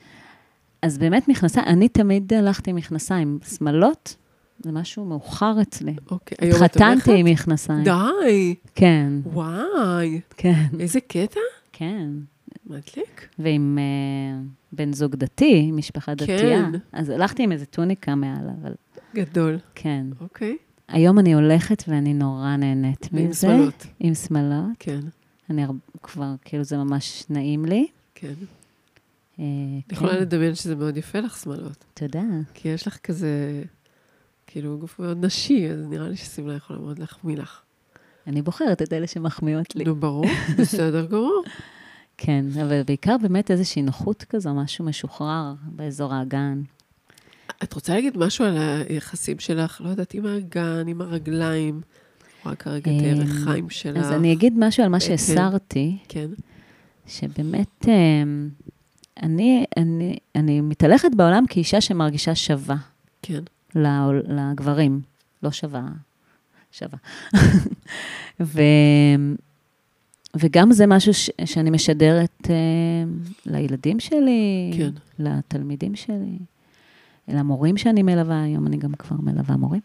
אז באמת מכנסיים, אני תמיד הלכתי עם מכנסיים. שמאלות, זה משהו מאוחר אצלי. אוקיי. היום את התחתנתי הולכת? עם מכנסיים. די, כן, וואי, כן, איזה קטע? כן. מדליק. ועם uh, בן זוג דתי, משפחה כן. דתייה. אז הלכתי עם איזה טוניקה מעל, אבל גדול. כן. אוקיי. היום אני הולכת ואני נורא נהנית ועם מזה. שמאלות. עם שמאלות. כן, אני הר- כבר, כאילו, זה ממש נעים לי. כן. אה, כן, יכולה לדמיין שזה מאוד יפה לך שמאלות. תודה. כי יש לך כזה, כאילו, גוף מאוד נשי, אז נראה לי ששמלה יכולה מאוד להחמיא לך. אני בוחרת את אלה שמחמיאות לי. נו, ברור, <laughs> בסדר גמור. כן, אבל בעיקר באמת איזושהי נוחות כזו, משהו משוחרר באזור האגן. את רוצה להגיד משהו על היחסים שלך, לא יודעת, עם האגן, עם הרגליים? רואה כרגע את אה, הירכיים שלך. אז אני אגיד משהו על מה בטן. שהסרתי, כן, שבאמת, אה, אני, אני, אני מתהלכת בעולם כאישה שמרגישה שווה. כן. לגברים, לא שווה, שווה. <laughs> ו... וגם זה משהו ש... שאני משדרת לילדים שלי, כן. לתלמידים שלי, למורים שאני מלווה, היום אני גם כבר מלווה מורים.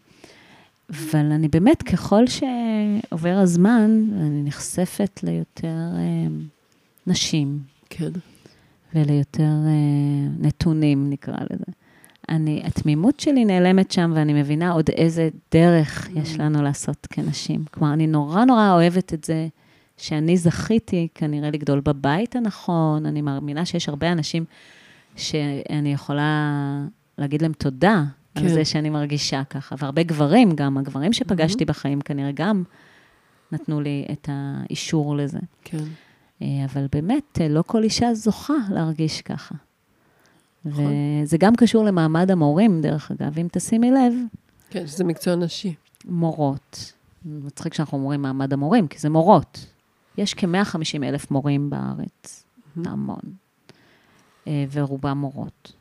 אבל אני באמת, ככל שעובר הזמן, אני נחשפת ליותר uh, נשים. כן. וליותר uh, נתונים, נקרא לזה. אני, התמימות שלי נעלמת שם, ואני מבינה עוד איזה דרך יש Mm. לנו לעשות כנשים. כלומר, אני נורא נורא אוהבת את זה שאני זכיתי כנראה לגדול בבית הנכון. אני מאמינה שיש הרבה אנשים שאני יכולה להגיד להם תודה כן. על זה שאני מרגישה ככה, והרבה גברים גם, הגברים שפגשתי Mm-hmm. בחיים כנראה גם נתנו לי את האישור לזה. כן. אה, אבל באמת, אה, לא כל אישה זוכה להרגיש ככה. נכון. וזה גם קשור למעמד המורים, דרך אגב. אם תשימי לב, כן, שזה מקצוע נשי. מורות, מצחיק שאנחנו אומרים מעמד המורים, כי זה מורות. יש כ-150 אלף מורים בארץ, Mhm. המון. אה, ורובם מורות.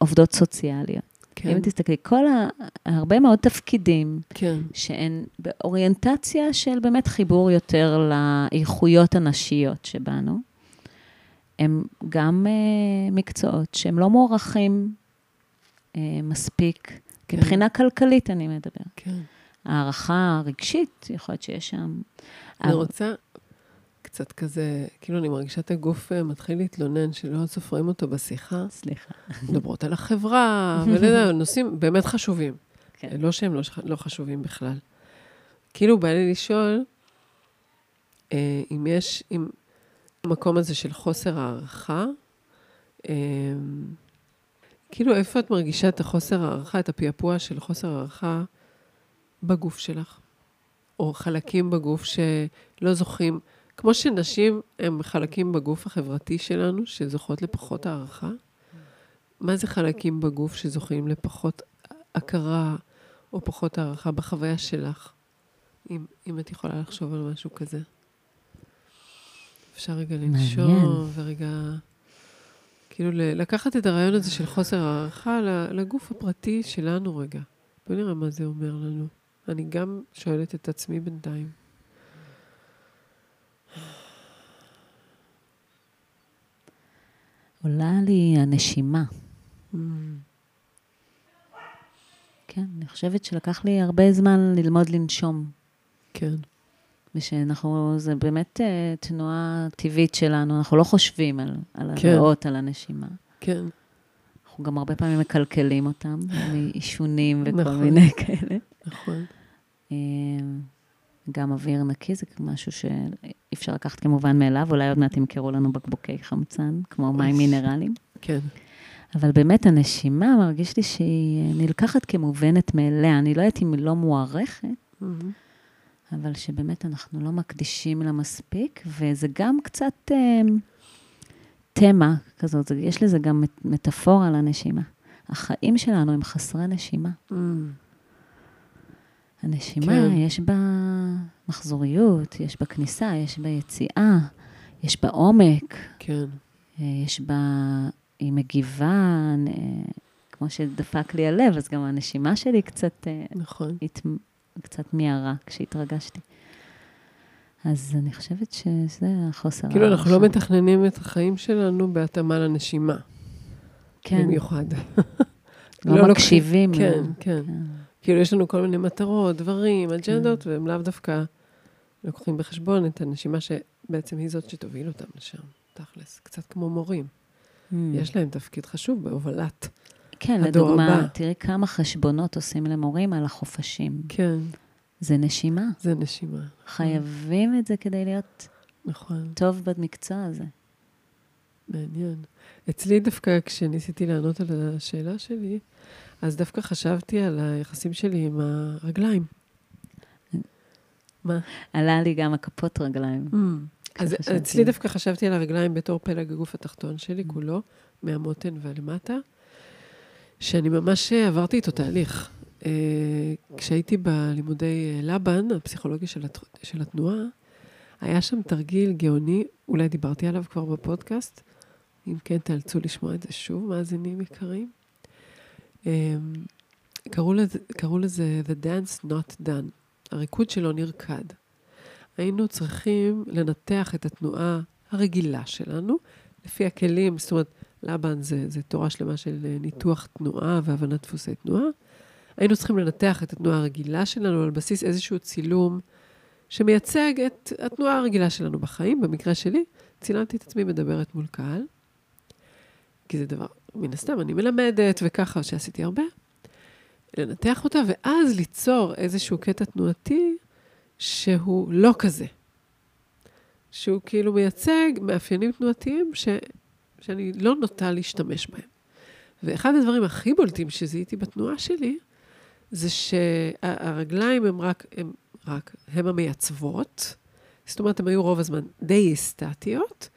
ועובדות סוציאליות. כן. אם תסתכלי, כל ה... הרבה מאוד תפקידים כן. שהן באוריינטציה של באמת חיבור יותר לאיכויות הנשיות שבנו. הם גם uh, מקצועות שהם לא מוערכים uh, מספיק, כן. מבחינה כלכלית אני מדבר. כן. הערכה רגשית, יכול להיות שיש שם... אני אבל- רוצה קצת כזה, כאילו אני מרגישה את הגוף אה, מתחיל להתלונן שלא סופרים אותו בשיחה. סליחה. מדברות על החברה, ולזה, <laughs> נושאים באמת חשובים. כן. לא שהם לא, לא חשובים בכלל. כאילו בא לי לשאול, אה, אם יש, אם המקום הזה של חוסר הערכה, אה, כאילו איפה את מרגישה את החוסר הערכה, את הפעפוע של חוסר הערכה בגוף שלך? או חלקים בגוף שלא זוכים, כמו שנשים הם חלקים בגוף החברתי שלנו, שזוכות לפחות הערכה, מה זה חלקים בגוף שזוכים לפחות הכרה או פחות הערכה בחוויה שלך? אם, אם את יכולה לחשוב על משהו כזה. אפשר רגע. לנשום ורגע... כאילו לקחת את הרעיון הזה של חוסר הערכה לגוף הפרטי שלנו רגע. בוא נראה מה זה אומר לנו. אני גם שואלת את עצמי בינתיים. עולה לי הנשימה. Mm, כן, אני חושבת שלקח לי הרבה זמן ללמוד לנשום. כן, ושאנחנו, זה באמת אה, תנועה טבעית שלנו, אנחנו לא חושבים על, על כן. הריאות, על הנשימה. כן, אנחנו גם הרבה פעמים מקלקלים אותם, <laughs> מעישונים וכל נכון. מיני כאלה. נכון. גם אוויר נקי זה משהו שאי אפשר לקחת כמובן מאליו, אולי עוד מעט ימכרו לנו בקבוקי חמצן, כמו מים מינרליים. כן, אבל באמת הנשימה, מרגיש לי שהיא נלקחת כמובנת מאליה. אני לא יודעת אם היא לא מוערכת, מהמם. אבל שבאמת אנחנו לא מקדישים לה מספיק, וזה גם קצת אה, תמה כזאת, יש לזה גם מט- מטאפורה לנשימה. החיים שלנו הם חסרי נשימה. Mm, הנשימה, כן. כן. יש בה מחזוריות, יש בה כניסה, יש בה יציאה, יש בה עומק, כן, אה, יש בה, היא מגיבה, אה, כמו שדפק לי הלב, אז גם הנשימה שלי קצת, אה, נכון. הת... קצת מיהרה כשהתרגשתי. אז אני חושבת שזה החוסר כאילו אנחנו לא. מתכננים את החיים שלנו בהתאמה לנשימה. כן, במיוחד. לא, לא מקשיבים. כן, לה. כן. כן. כאילו, יש לנו כל מיני מטרות, דברים, אג'נדות, והם לאו דווקא לוקחים בחשבון את הנשימה שבעצם היא זאת שתוביל אותם לשם, תכלס. קצת כמו מורים. Mm. יש להם תפקיד חשוב בהובלת. כן, הדור לדוגמה, הבא. תראי כמה חשבונות עושים למורים על החופשים. כן, זה נשימה. זה נשימה. חייבים את זה כדי להיות נכון, טוב במקצוע הזה. מעניין. אצלי דווקא, כשניסיתי לענות על השאלה שלי, אז דווקא חשבתי על היחסים שלי עם הרגליים. מה? עלה לי גם הכפות רגליים. אז כשחשבתי. אצלי דווקא חשבתי על הרגליים בתור פלג הגוף התחתון שלי כולו, מהמותן ולמטה, שאני ממש עברתי איתו תהליך. אה, כשהייתי בלימודי אה, לבן, הפסיכולוגיה של, הת... של התנועה, היה שם תרגיל גאוני, אולי דיברתי עליו כבר בפודקאסט, אם כן, תאלצו לשמוע את זה שוב, מאזינים יקרים. קראו לזה, קראו לזה The Dance Not Done, הריקוד שלא נרקד. היינו צריכים לנתח את התנועה הרגילה שלנו, לפי הכלים, זאת אומרת, לבן זה, זה תורה שלמה של ניתוח תנועה והבנת דפוסי תנועה. היינו צריכים לנתח את התנועה הרגילה שלנו על בסיס איזשהו צילום שמייצג את התנועה הרגילה שלנו בחיים. במקרה שלי, צילמתי את עצמי מדברת מול קהל, כי זה דבר, מן הסתם, אני מלמדת וככה, שעשיתי הרבה. לנתח אותה, ואז ליצור איזשהו קטע תנועתי שהוא לא כזה. שהוא כאילו מייצג מאפיינים תנועתיים ש, שאני לא נוטה להשתמש בהם. ואחד הדברים הכי בולטים שזיהיתי בתנועה שלי, זה שהרגליים הם רק, הם רק, הם המייצבות, זאת אומרת, הן היו רוב הזמן די סטטיות,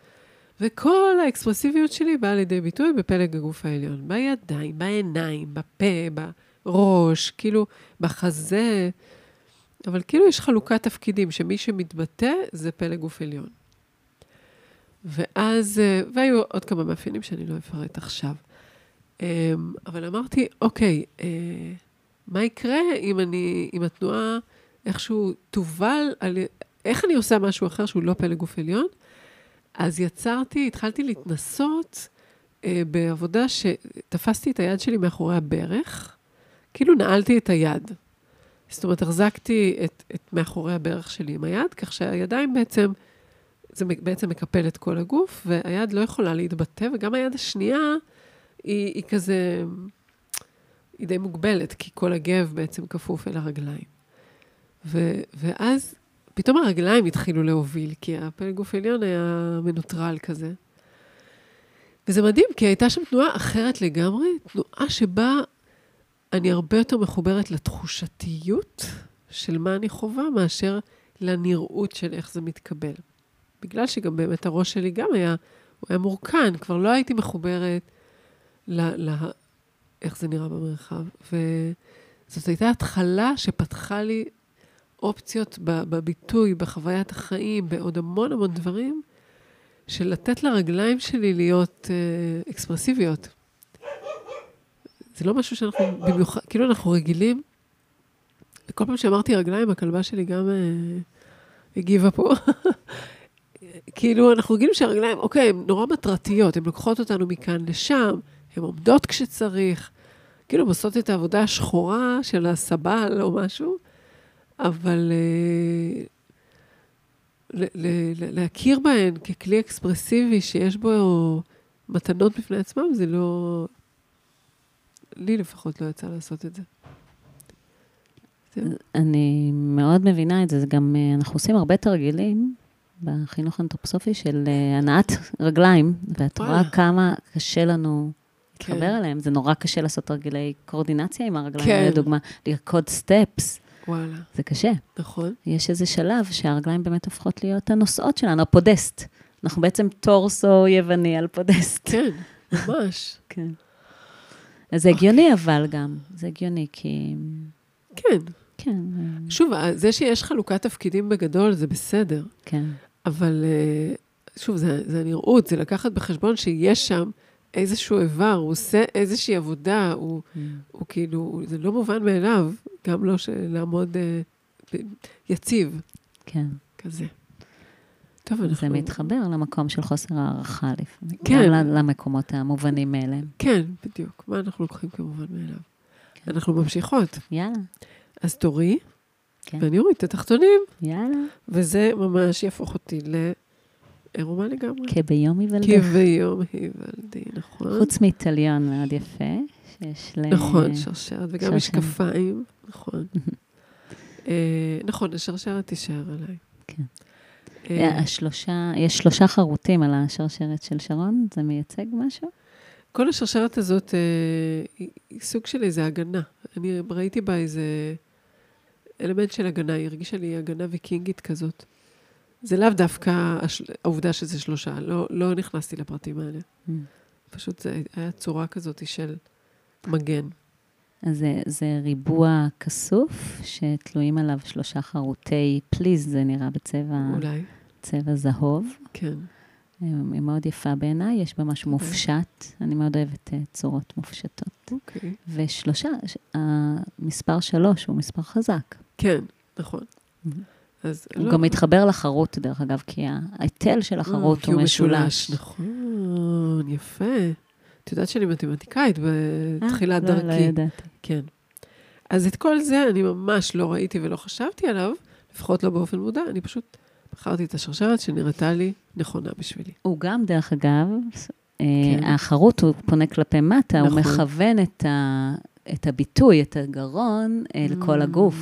וכל האקספרסיביות שלי באה לידי ביטוי בפלג הגוף העליון, בידיים, בעיניים, בפה, בראש, כאילו, בחזה, אבל כאילו יש חלוקת תפקידים, שמי שמתבטא זה פלג גוף עליון. ואז, אה, והיו עוד כמה מאפיינים שאני לא אפרט עכשיו. אמ, אבל אמרתי, אוקיי, אה, מה יקרה אם אני, אם התנועה איכשהו תובל על... איך אני עושה משהו אחר שהוא לא פלג גוף עליון? אז יצרתי, התחלתי להתנסות אה, בעבודה שתפסתי את היד שלי מאחורי הברך, כאילו נעלתי את היד. זאת אומרת, החזקתי את, את מאחורי הברך שלי עם היד, כך שהידיים בעצם, זה בעצם מקפל את כל הגוף, והיד לא יכולה להתבטא, וגם היד השנייה היא, היא כזה, היא די מוגבלת, כי כל הגב בעצם כפוף אל הרגליים. ו, ואז פתאום הרגליים התחילו להוביל, כי הפלג גוף עליון היה מנוטרל כזה. וזה מדהים, כי הייתה שם תנועה אחרת לגמרי, תנועה שבה אני הרבה יותר מחוברת לתחושתיות של מה אני חווה, מאשר לנראות של איך זה מתקבל. בגלל שגם באמת הראש שלי גם היה, הוא היה מורכן, כבר לא הייתי מחוברת ל... ל איך זה נראה במרחב. וזאת הייתה התחלה שפתחה לי אופציות בביטוי, בחוויית החיים, בעוד המון המון דברים, של לתת לרגליים שלי להיות אה, אקספרסיביות. זה לא משהו שאנחנו במיוחד, כאילו אנחנו רגילים. כל פעם שאמרתי רגליים, הכלבה שלי גם אה, הגיבה פה. <laughs> כאילו, אנחנו רגילים שהרגליים, אוקיי, הן נורא מטרתיות, הן לוקחות אותנו מכאן לשם, הן עומדות כשצריך, כאילו, עושות את העבודה השחורה של הסבל או משהו, אבל uh, להכיר בהן ככלי אקספרסיבי שיש בו מתנות בפני עצמם, זה לא... לי לפחות לא יצא לעשות את זה. אני מאוד מבינה את זה, זה גם, אה, אנחנו עושים הרבה תרגילים בחינוך האנתרופוסופי של אה, הנעת רגליים, ואת רואה כמה קשה לנו להתחבר כן. אליהם. זה נורא קשה לעשות תרגילי קואורדינציה עם הרגליים, כן. לדוגמה, לרקוד סטפס. וואלה. זה קשה. נכון. יש איזה שלב שהרגליים באמת הופכות להיות הנושאות שלנו, הפודסט. אנחנו בעצם טורסו יווני על פודסט. כן, ממש. <laughs> כן. אז זה הגיוני אבל גם, זה הגיוני כי... כן. כן. שוב, זה שיש חלוקת תפקידים בגדול, זה בסדר. כן. אבל אה, שוב, זה, זה נראות, זה לקחת בחשבון שיש שם איזשהו איבר, הוא עושה איזושהי עבודה, הוא, mm. הוא כאילו, זה לא מובן מאליו, גם לא לעמוד אה, יציב. כן. כזה. טוב, אנחנו... זה מתחבר למקום של חוסר הערכה לפעמים. כן. גם למקומות המובנים מאליהם. כן, בדיוק. מה אנחנו לוקחים כמובן מאליו? כן. אנחנו ממשיכות. יאללה. אז תורי, כן. ואני אוריד את התחתונים. יאללה. וזה ממש יהפוך אותי לעירומה לגמרי. כביום היוולדך. כביום היוולדי, נכון. חוץ מאיטליון מאוד יפה, שיש ל... נכון, שרשרת, וגם משקפיים, נכון. <laughs> אה, נכון, השרשרת תישאר עליי. כן. אה, השלושה, יש שלושה חרוטים על השרשרת של שרון, זה מייצג משהו? כל השרשרת הזאת אה, היא סוג של איזה הגנה. אני ראיתי בה איזה אלמנט של הגנה, היא הרגישה לי הגנה ויקינגית כזאת. זה לאו דווקא. העובדה שזה שלושה, לא, לא נכנסתי לפרטים האלה. Mm. פשוט זה היה צורה כזאת של מגן. אז זה, זה ריבוע כסוף, שתלויים עליו שלושה חרוטי פליז, זה נראה בצבע... אולי. צבע זהוב. כן. היא מאוד יפה בעיניי, יש בה משהו אוקיי. מופשט, אני מאוד אוהבת אה, צורות מופשטות. אוקיי. ושלושה, ש- המספר שלוש הוא מספר חזק. כן, נכון. Mhm. אז הוא לא- גם מתחבר לחרוט, דרך אגב, כי ההיטל של אה, החרוט כי הוא משולש. נכון, יפה. את יודעת שאני מתמטיקאית בתחילת אה, לא, דרכי. לא ידעתי. כן. אז את כל זה אני ממש לא ראיתי ולא חשבתי עליו, לפחות לא באופן מודע, אני פשוט בחרתי את השרשרת שנראתה לי נכונה בשבילי. הוא גם, דרך אגב, אה, כן. החרוט הוא פונה כלפי מטה, הוא נכון. מכוון את, ה, את הביטוי, את הגרון, אל כל Mm. הגוף,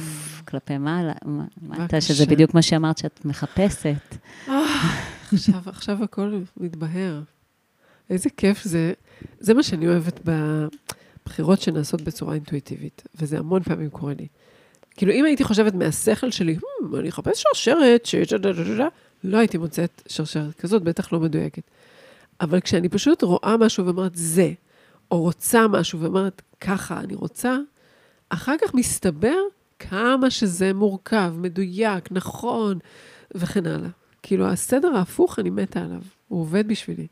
כלפי מעלה, בבקשה. שזה בדיוק מה שאמרת שאת מחפשת. עכשיו, עכשיו הכל מתבהר. איזה כיף זה. זה מה שאני אוהבת בבחירות שנעשות בצורה אינטואיטיבית, וזה המון פעמים קורה לי. כאילו, אם הייתי חושבת מהשכל שלי, "Hmm, אני אחפש שרשרת, ש... ש- ד- ד- ד- ד", לא הייתי מוצאת שרשרת כזאת, בטח לא מדויקת. אבל כשאני פשוט רואה משהו ואומרת, זה, או רוצה משהו ואומרת, ככה אני רוצה, אחר כך מסתבר כמה שזה מורכב, מדויק, נכון, וכן הלאה. כאילו, הסדר ההפוך, אני מתה עליו. הוא עובד בשבילי.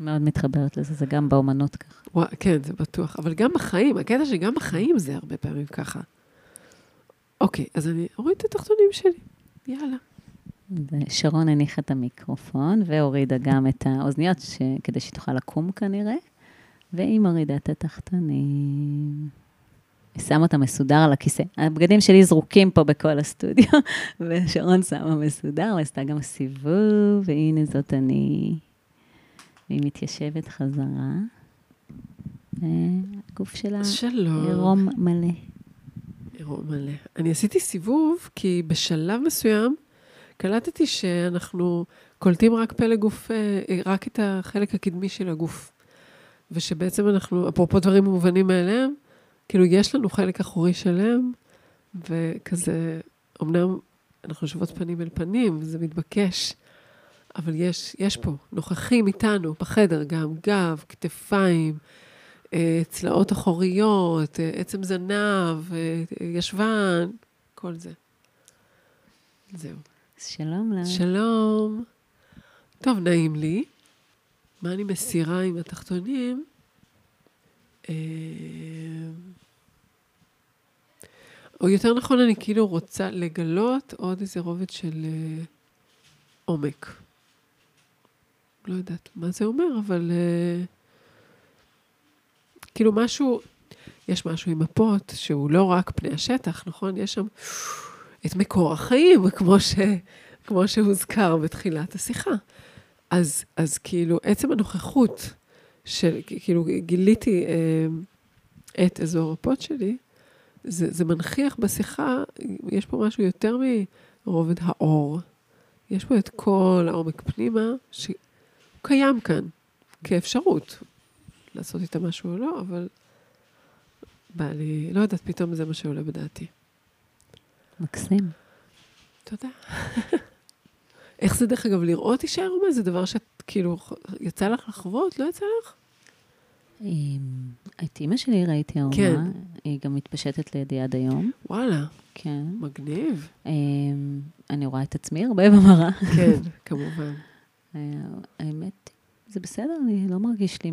מאוד מתחברת לזה, זה גם באומנות ככה. וואי, כן, זה בטוח. אבל גם בחיים, הקטע שגם בחיים זה הרבה פעמים ככה. אוקיי, אז אני אוריד את התחתונים שלי. יאללה. ושרון הניחה את המיקרופון והורידה גם את האוזניות, ש... כדי שהיא תוכל לקום כנראה, והיא מורידה את התחתונים. היא שמה אותה מסודר על הכיסא. הבגדים שלי זרוקים פה בכל הסטודיו, <laughs> ושרון שמה מסודר, ועשתה גם סיבוב, והנה זאת אני. והיא מתיישבת חזרה. והגוף שלה שלום. עירום מלא. עירום מלא. אני עשיתי סיבוב, כי בשלב מסוים קלטתי שאנחנו קולטים רק פלא גוף, אה, רק את החלק הקדמי של הגוף. ושבעצם אנחנו, אפרופו דברים מובנים מאליהם, כאילו יש לנו חלק אחורי שלם, וכזה, אמנם אנחנו יושבות פנים אל פנים, וזה מתבקש, אבל יש, יש פה, נוכחים איתנו בחדר גם גב, כתפיים, אה, צלעות אחוריות, אה, עצם זנב, אה, ישבן, כל זה. זהו. שלום לך. שלום. טוב, נעים לי. מה אני מסירה עם התחתונים? אה, או יותר נכון, אני כאילו רוצה לגלות עוד איזה רובד של אה, עומק. לא יודעת מה זה אומר, אבל אה, כאילו משהו, יש משהו עם מפות שהוא לא רק פני השטח, נכון? יש שם את מקור החיים, כמו, ש, כמו שהוזכר בתחילת השיחה. אז, אז כאילו, עצם הנוכחות של, כאילו, גיליתי אה, את אזור הפות שלי, זה, זה מנכיח בשיחה, יש פה משהו יותר מרובד האור. יש פה את כל העומק פנימה, שהוא קיים כאן כאפשרות. לעשות איתה משהו או לא, אבל בא לי, לא יודעת, פתאום זה מה שעולה בדעתי. מקסים. תודה. <laughs> איך זה דרך אגב לראות אישה עירומה? זה דבר שאת כאילו, יצא לך לחוות? לא יצא לך? אמ, את אימא שלי ראיתי ערומה, כן. היא גם מתפשטת לידי עד היום. וואלה, כן. מגניב. אמ, אני רואה את עצמי הרבה במראה. כן, <laughs> כמובן. אה, האמת, זה בסדר, אני לא מרגיש לי,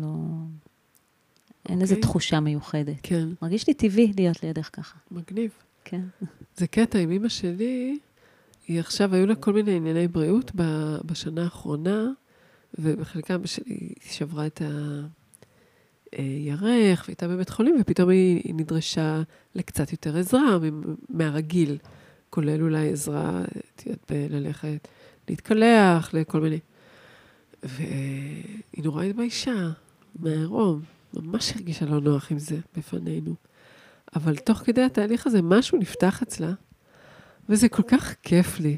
לא... אין איזו אוקיי. תחושה מיוחדת. כן, מרגיש לי טבעי להיות לידך ככה. מגניב. כן. זה קטע עם אימא שלי, היא עכשיו, היו לה כל מיני ענייני בריאות בשנה האחרונה, ובחלקם היא שברה את הירך, והייתה בבית חולים, ופתאום היא, נדרשה לקצת יותר עזרה מהרגיל, כולל אולי עזרה, את יודעת, בללכת להתקלח, לכל מיני. והיא נורא התביישה מהעירום, ממש הרגישה לא נוח עם זה בפנינו. אבל תוך כדי התהליך הזה, משהו נפתח אצלה, וזה כל כך כיף לי.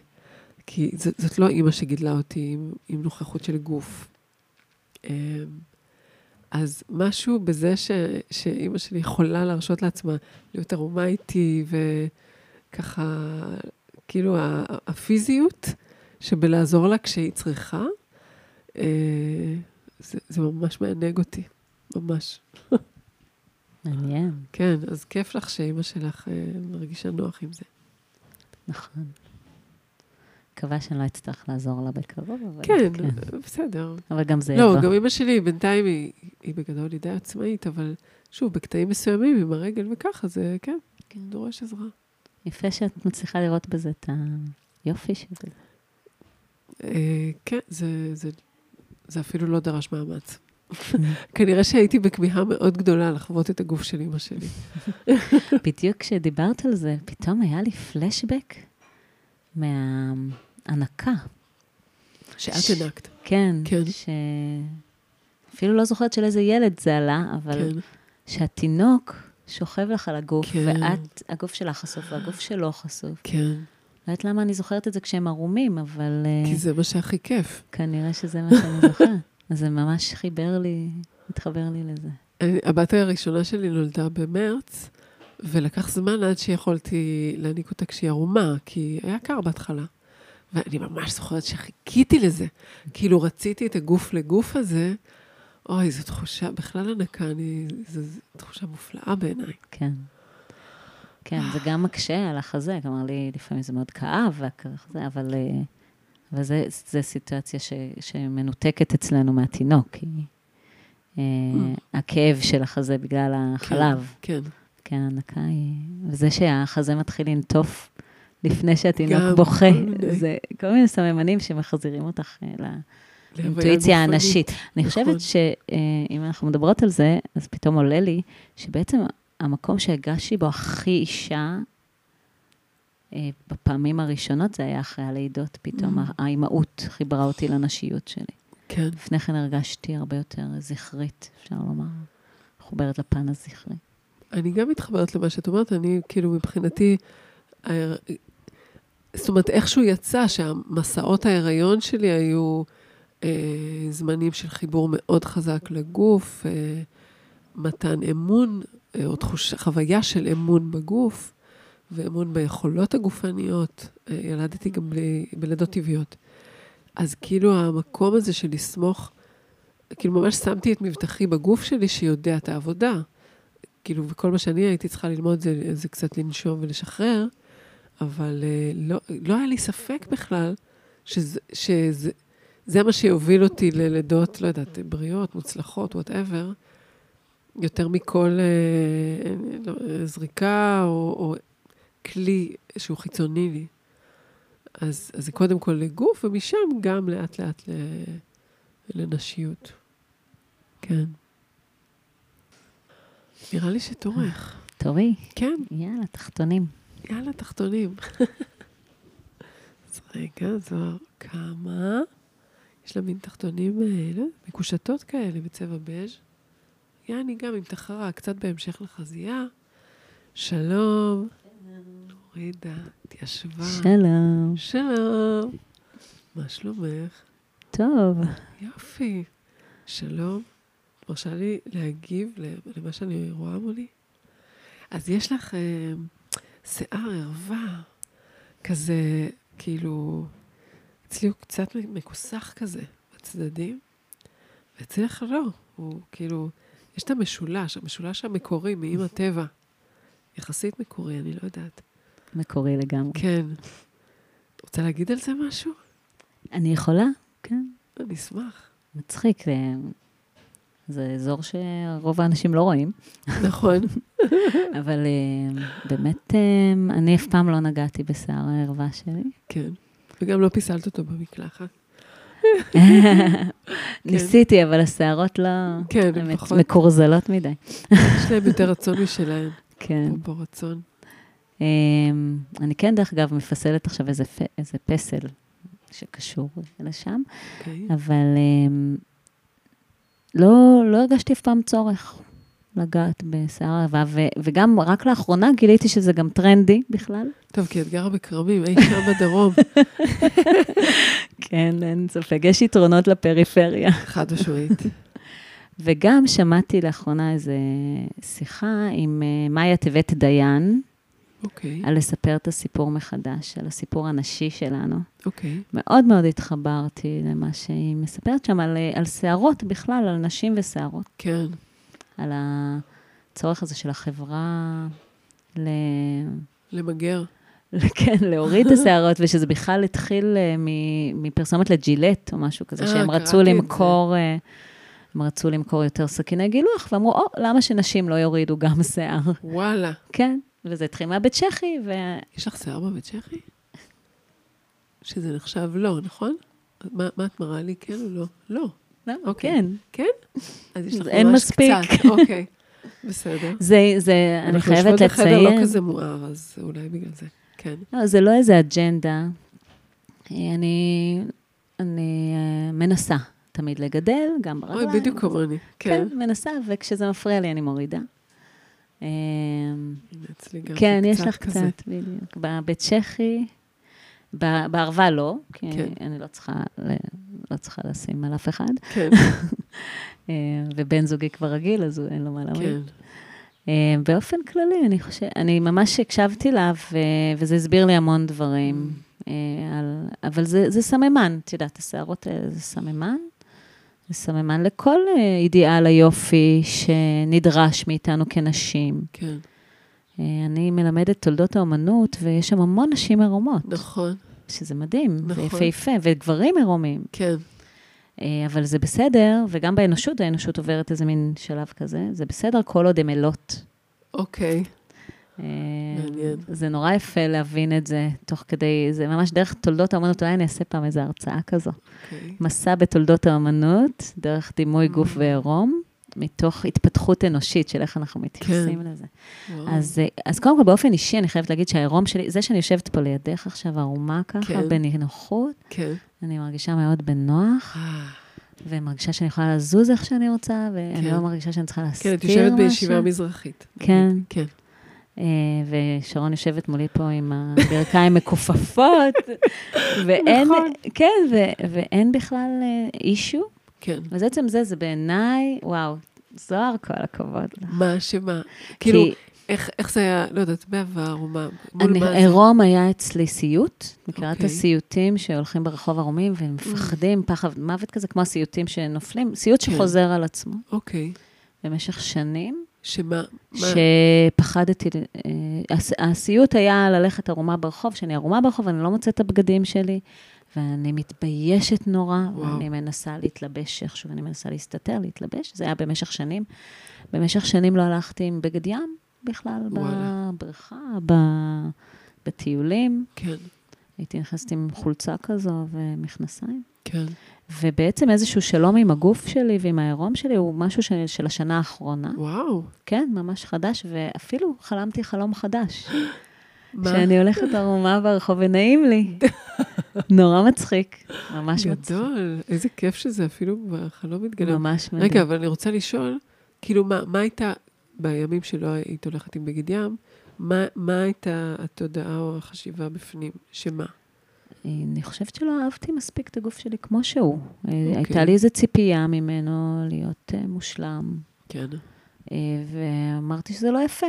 כי זאת, זאת לא אימא שגידלה אותי עם, עם נוכחות של גוף. אמ, אז משהו בזה ש, שאימא שלי יכולה להרשות לעצמה להיות ערומה איתי, וככה, כאילו הפיזיות שבלעזור לה כשהיא צריכה, אה, זה, זה ממש מענג אותי, ממש. מעניין, כן, אז כיף לך שאימא שלך אה, מרגישה נוח עם זה. נכון. מקווה שאני לא אצטרך לעזור לה בקרוב, אבל... כן, בסדר. אבל גם זה לא, יבוא. גם אמא שלי בינתיים היא, היא בגדול היא די עצמאית, אבל שוב, בקטעים מסוימים עם הרגל וככה, זה כן, כן. דורש עזרה. יפה שאת מצליחה לראות בזה את היופי של זה. אה, כן, זה, זה, זה אפילו לא דרש מאמץ. <laughs> כנראה שהייתי בכמיהה מאוד גדולה לחוות את הגוף של אמא שלי. <laughs> בדיוק כשדיברת על זה, פתאום היה לי פלשבק מההנקה. שאת ש- הענקת. כן, כן. ש... אפילו לא זוכרת של איזה ילד זה עלה, אבל כן, שהתינוק שוכב לך על הגוף, כן. ואת, הגוף שלך חשוף והגוף שלו חשוף. כן, לא יודעת למה אני זוכרת את זה כשהם ערומים, אבל אה, כי זה מה שהכי כיף. כנראה שזה מה שאני זוכרת. אז זה ממש חיבר לי, התחבר לי לזה. אני- הבת הראשונה שלי נולדה במרץ, ולקח זמן עד שיכולתי להניק אותה כשהיא ערומה, כי היה קר בהתחלה. ואני ממש זוכרת שחיכיתי לזה. כאילו רציתי את הגוף לגוף הזה. אוי, זו תחושה, בכלל הנקה, אני, זו, זו תחושה מופלאה בעיניי. כן. כן, זה גם מקשה על החזה, כלומר, לי לפעמים זה מאוד כאב, והכזה, אבל, אה, אבל זה סיטואציה ש, שמנותקת אצלנו מהתינוק, כי אה, הכאב של החזה בגלל החלב, כן, כן, הנקה היא... וזה שהחזה מתחיל לנטוף לפני שהתינוק גם, בוכה. זה כל מיני סממנים שמחזירים אותך אה, ל... אינטואיציה. הנשית. אני נכון. חושבת שאם אנחנו מדברות על זה, אז פתאום עולה לי שבעצם המקום שהרגשתי בו הכי אישה, אה, בפעמים הראשונות זה היה אחרי הלידות, פתאום Mm. האימהות חיברה אותי לנשיות שלי. כן, לפני כן הרגשתי הרבה יותר זכרית, אפשר לומר, מחוברת לפן הזכרי. אני גם מתחברת למה שאת אומרת, אני כאילו מבחינתי, ההר- זאת אומרת, איכשהו יצא שהמסעות ההיריון שלי היו אה, זמנים של חיבור מאוד חזק לגוף, אה, מתן אמון, אה, או תחוש, חוויה של אמון בגוף, ואמון ביכולות הגופניות. אה, ילדתי גם בלי, בלידות טבעיות. אז כאילו המקום הזה של לסמוך, כאילו ממש שמתי את מבטחי בגוף שלי שיודע את העבודה. כאילו, וכל מה שאני הייתי צריכה ללמוד זה, זה קצת לנשום ולשחרר, אבל אה, לא, לא היה לי ספק בכלל שזה, שזה זה מה שיוביל אותי ללידות, לא יודעת, בריאות, מוצלחות, וואטאבר, יותר מכל אה, לא, אה, זריקה או, או כלי שהוא חיצוני לי. אז, אז זה קודם כל לגוף, ומשם גם לאט-לאט ל, לנשיות. כן. נראה לי שתורך. תורי, כן, יאללה, תחתונים. יאללה, תחתונים. אז רגע, זוהר, כמה? יש לה מין תחתונים, אה, לא מקושטות כאלה בצבע בז'. יעני גם עם תחרה, קצת בהמשך לחזייה. שלום. הורידה, התיישבה. שלום. שלום. מה שלומך? טוב. יופי. שלום. מרשה לי להגיב למה שאני רואה מולי? אז יש לך אה, שיער ערווה, כזה, כאילו, אצלי הוא קצת מכוסח כזה, בצדדים, ואצלך לא, הוא כאילו, יש את המשולש, המשולש המקורי מאמא טבע. יחסית מקורי, אני לא יודעת. מקורי לגמרי. כן. רוצה להגיד על זה משהו? אני יכולה? כן. אני אשמח. מצחיק, זה, זה אזור שרוב האנשים לא רואים, נכון. <laughs> אבל אה, באמת, אה, אני אף פעם לא נגעתי בשיער הערווה שלי. כן. וגם לא פיסלת אותו במקלחת. <laughs> ניסיתי, אבל השערות לא... כן, פחות. מקורזלות מדי. יש להם יותר רצון משלהם, <laughs> כן. אפרופו רצון. אה, אני כן, דרך אגב, מפסלת עכשיו איזה, פ- איזה פסל שקשור לשם, אוקיי. אבל אה, לא, לא הרגשתי אף פעם צורך לגעת בשיער הערווה, ו- וגם רק לאחרונה גיליתי שזה גם טרנדי בכלל. טוב, כי את גרה בכרמים, אי שם בדרום, <laughs> כן, אין ספק, יש יתרונות לפריפריה. <laughs> חד משמעית. וגם שמעתי לאחרונה איזו שיחה עם אה, מאיה טבת דיין, אוקיי, על לספר את הסיפור מחדש, על הסיפור הנשי שלנו. אוקיי. מאוד מאוד התחברתי למה שהיא מספרת שם, על, אה, על שערות בכלל, על נשים ושערות, כן, על הצורך הזה של החברה ל... למגר. <laughs> כן, להוריד את השערות, ושזה בכלל התחיל אה, מפרסומת לג'ילט או משהו כזה, אה, שהם רצו. למכור, אה, הם רצו למכור יותר סכיני גילוח, ואמרו, או, למה שנשים לא יורידו גם שיער? וואלה. כן, וזה התחיל מהבית צ'כי, ו... יש לך שיער בבית צ'כי? שזה נחשב לא, נכון? מה, מה את מראה לי, כן או לא? לא. לא, אוקיי. כן. כן? אז יש לך אין ממש מספיק. קצת, אוקיי. בסדר. <laughs> זה, זה, אני חייבת אנחנו יושבות בחדר לא לציין, כזה מואר, אז אולי בגלל זה. כן. לא, זה לא איזה אג'נדה. אני, אני אה, מנסה תמיד לגדל, גם אוי, ברגליים. בדיוק כמוני. כן, כן. מנסה, וכשזה מפריע לי אני מורידה. אה, אצלי גם כן, יש לך כזה. קצת, בדיוק. בבית צ'כי, ב- בערבה לא, כי כן. אני לא צריכה, לא צריכה לשים על אף אחד. כן, <laughs> אה, ובן זוגי כבר רגיל, אז אין לו מה להוריד. כן. אה, באופן כללי, אני חושבת, אני ממש הקשבתי לה, ו- וזה הסביר לי המון דברים. אה, על, אבל זה, זה סממן, את יודעת, השערות האלה זה סממן. סממן לכל אה, אידיאל היופי שנדרש מאיתנו כנשים. כן, אה, אני מלמדת תולדות האומנות, ויש שם המון נשים עירומות, נכון, שזה מדהים, נכון. יפהפה, וגברים עירומים. כן, אה, אבל זה בסדר, וגם באנושות, האנושות עוברת איזה מין שלב כזה, זה בסדר כל עוד הן אלות. אוקיי, מעניין. זה נורא יפה להבין את זה, תוך כדי, זה ממש דרך תולדות האמנות, אולי אני אעשה פעם איזו הרצאה כזו. אוקיי. מסע בתולדות האמנות, דרך דימוי גוף Mm. ועירום, מתוך התפתחות אנושית של איך אנחנו מתייחסים לזה. וואו. אז, אז קודם כל, באופן אישי, אני חייבת להגיד שהעירום שלי, זה שאני יושבת פה לידך עכשיו, ערומה ככה, כן. בנינוחות, כן. אני מרגישה מאוד בנוח, אה, ומרגישה שאני יכולה לזוז איך שאני רוצה, ואני כן. לא מרגישה שאני צריכה להסתיר כן, את משהו. יושבת בישיבה מזרחית. כן. כן. אה, ושרון יושבת מולי פה עם הברכיים <laughs> מכופפות, ואין, נכון. כן, ו, ואין בכלל אה, אישו. כן. אז עצם זה, זה בעיניי, וואו, זוהר, כל הכבוד לך. מה, שמה? כאילו, כי איך איך זה היה, לא יודעת, בעבר, או מה? אני, מה זה? עירום היה אצלי סיוט, מכירה את אוקיי. הסיוטים שהולכים ברחוב ערומים והם מפחדים, פחד מוות כזה, כמו הסיוטים שנופלים, סיוט כן. שחוזר על עצמו אוקיי. במשך שנים. שמה? מה? שפחדתי, אה, הס- הסיוט היה ללכת ערומה ברחוב, שאני ערומה ברחוב, אני לא מוצאת את הבגדים שלי, ואני מתביישת נורא, וואו. ואני מנסה להתלבש איכשהו, אני מנסה להסתתר, להתלבש, זה היה במשך שנים. במשך שנים לא הלכתי עם בגד ים בכלל, וואלה. בבריכה, ב- בטיולים. כן, הייתי נכנסת עם חולצה כזו ומכנסיים. כן. ובעצם איזשהו שלום עם הגוף שלי ועם העירום שלי הוא משהו ש- של השנה האחרונה. וואו. כן, ממש חדש, ואפילו חלמתי חלום חדש. <gasps> מה? שאני הולכת ערומה ברחוב ונעים לי. <laughs> נורא מצחיק, ממש מצחיק. גדול, איזה כיף שזה אפילו בחלום מתגלה. ממש מדהים. רגע, אבל אני רוצה לשאול, כאילו, מה, מה הייתה, בימים שלא היית הולכת עם בגד ים, מה, מה הייתה התודעה או החשיבה בפנים? שמה? אני חושבת שלא אהבתי מספיק את הגוף שלי כמו שהוא. אוקיי. הייתה לי איזו ציפייה ממנו להיות אה, מושלם, כן. אה, ואמרתי שזה לא יפה.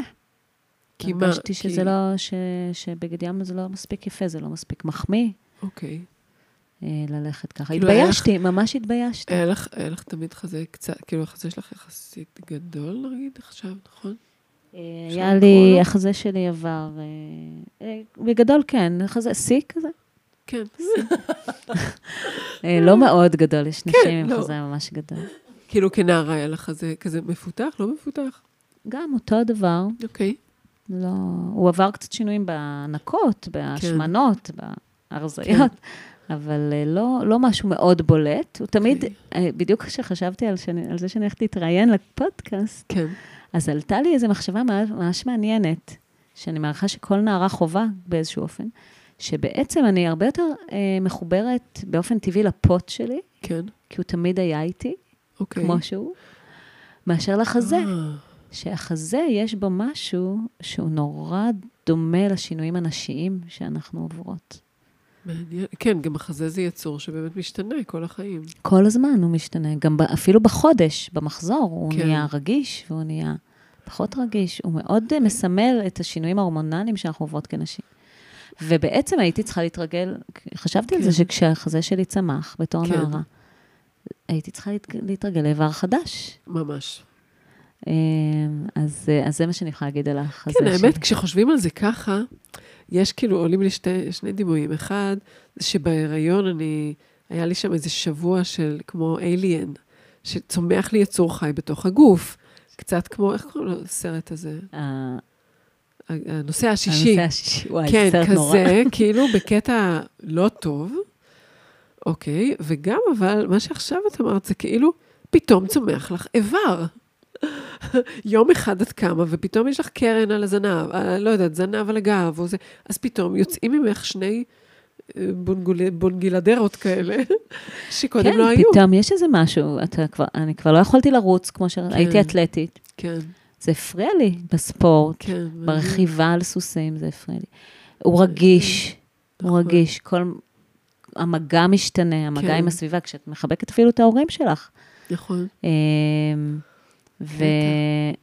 כי מה? הרגשתי שזה כי- לא, ש, שבגד ים זה לא מספיק יפה, זה לא מספיק מחמיא אוקיי. אה, ללכת ככה. כאילו, היה לך- התביישתי, ממש התביישתי. היה לך, היה לך תמיד חזה קצת, כאילו, החזה שלך יחסית גדול, נגיד, עכשיו, נכון? אה, היה לי? החזה שלי עבר, אה, אה, בגדול כן, חזה, שיא כזה. כן. אה, לא מאוד גדול, יש נשים עם לא. חזה ממש גדול. כאילו, כנער היה לך חזה כזה מפותח, לא מפותח? גם אותו דבר, אוקיי. לא, הוא עבר קצת שינויים בהנקות, בהשמנות, בהרזיות, אבל אה, לא, לא משהו מאוד בולט. הוא תמיד, אוקיי. אה, בדיוק כשחשבתי על, שאני, על זה שאני הולכת להתראיין לפודקאסט, כן. אז עלתה לי איזו מחשבה ממש, מעניינת, שאני מעריכה שכל נערה חובה באיזשהו אופן, שבעצם אני הרבה יותר אה, מחוברת באופן טבעי לפוט שלי, כן. כי הוא תמיד היה איתי, אוקיי. כמו שהוא, מאשר לחזה. אה, שהחזה, יש בו משהו שהוא נורא דומה לשינויים הנשיים שאנחנו עוברות. מעניין. כן, גם החזה זה יצור שבאמת משתנה כל החיים. כל הזמן הוא משתנה, גם ב- אפילו בחודש, במחזור, הוא כן. נהיה רגיש והוא נהיה פחות רגיש. הוא מאוד אה, מסמל את השינויים ההורמונליים שאנחנו עוברות כנשים. ובעצם הייתי צריכה להתרגל, חשבתי על זה כן. שכשהחזה שלי צמח בתור כן. נערה, הייתי צריכה להת- להתרגל לאיבר חדש. ממש. אה, אז, אה, אז זה מה שאני יכולה להגיד על החזה כן, שלי. האמת, כשחושבים על זה ככה, יש כאילו, עולים לי שתי, שני דימויים. אחד, שבהיריון אני, היה לי שם איזה שבוע של כמו אליאן, שצומח לי יצור חי בתוך הגוף. קצת כמו, איך קוראים לו הסרט הזה? הנושא השישי. הנושא השישי, וואי, כן, סרט נורא. כזה, <laughs> כאילו בקטע לא טוב, אוקיי, וגם אבל, מה שעכשיו את אמרת, זה כאילו, פתאום צומח לך איבר. <laughs> יום אחד את קמה, ופתאום יש לך קרן על הזנב, על, לא יודעת, זנב על הגב, או זה, אז פתאום יוצאים ממך שני אה, בונגול- בונגילדרות כאלה, <laughs> שקודם כן, לא היו. פתאום יש איזה משהו, אתה כבר, אני כבר לא יכולתי לרוץ כמו שהייתי כן. אתלטית. כן, זה הפריע לי בספורט, כן. ברכיבה על סוסים, זה הפריע לי. הוא רגיש, הוא נכון. רגיש, כל... המגע משתנה, המגע כן. עם הסביבה, כשאת מחבקת אפילו את ההורים שלך. נכון, אמ, ו...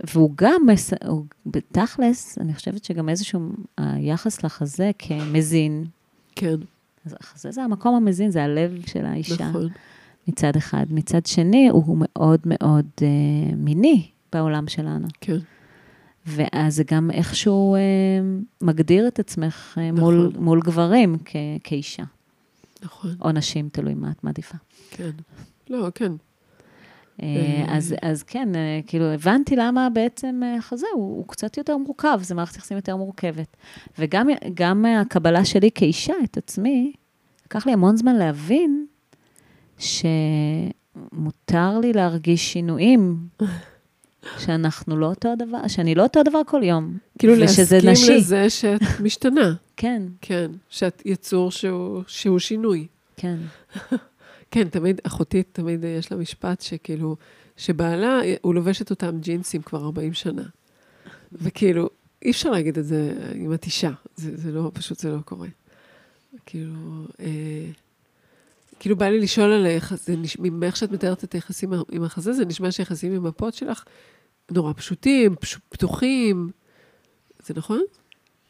והוא גם, מס- הוא, בתכלס, אני חושבת שגם איזשהו, היחס לחזה כמזין, כן, אז החזה זה המקום המזין, זה הלב של האישה. נכון. מצד אחד. מצד שני, הוא מאוד מאוד אה, מיני בעולם שלנו. כן, ואז זה גם איכשהו אה, מגדיר את עצמך אה, מול, נכון. מול גברים כ, כאישה, נכון, או נשים, תלוי מה את מעדיפה. כן. לא, כן, אה, אה. אז, אז כן, אה, כאילו, הבנתי למה בעצם החזה הוא, הוא קצת יותר מורכב, זה מערכת יחסים יותר מורכבת. וגם גם הקבלה שלי כאישה את עצמי, לקח לי המון זמן להבין שמותר לי להרגיש שינויים, <laughs> שאנחנו לא אותו הדבר, שאני לא אותו הדבר כל יום. כאילו להסכים נשי. לזה שאת <laughs> משתנה. כן, כן, שאת יצור שהוא, שהוא שינוי. כן. <laughs> כן, תמיד, אחותי תמיד יש לה משפט שכאילו, שבעלה, הוא לובש את אותם ג'ינסים כבר 40 שנה. וכאילו, אי אפשר להגיד את זה אם את אישה, זה, זה לא, פשוט זה לא קורה. כאילו, אה, כאילו בא לי לשאול זה נשמע, מאיך שאת מתארת את היחסים עם החזה, זה נשמע שהיחסים עם הפוד שלך נורא פשוטים, פש, פתוחים. זה נכון?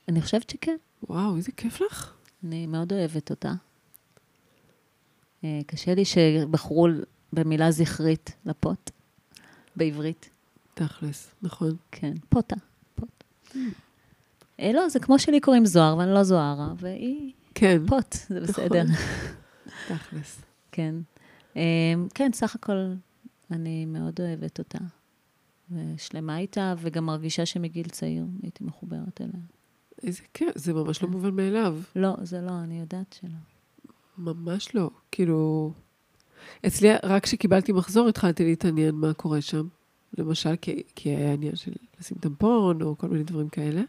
אני חושבת שכן. וואו, איזה כיף לך. אני מאוד אוהבת אותה. אה, קשה לי שבחרו במילה זכרית לפוט, בעברית. תכלס, נכון. כן, פוטה, פוט. אה, לא, זה כמו שלי קוראים זוהר, ואני לא זוהרה, והיא כן, פוט, זה בסדר. תכלס. כן. אה, כן, סך הכל, אני מאוד אוהבת אותה. ושלמה איתה, וגם מרגישה שמגיל צעיר הייתי מחוברת אליה. איזה כיף, זה ממש לא מובן מאליו. לא, זה לא, אני יודעת שלא. ממש לא. כאילו, אצלי, רק כשקיבלתי מחזור, התחלתי להתעניין מה קורה שם. למשל, כי, כי היה עניין של לשים טמפון, או כל מיני דברים כאלה.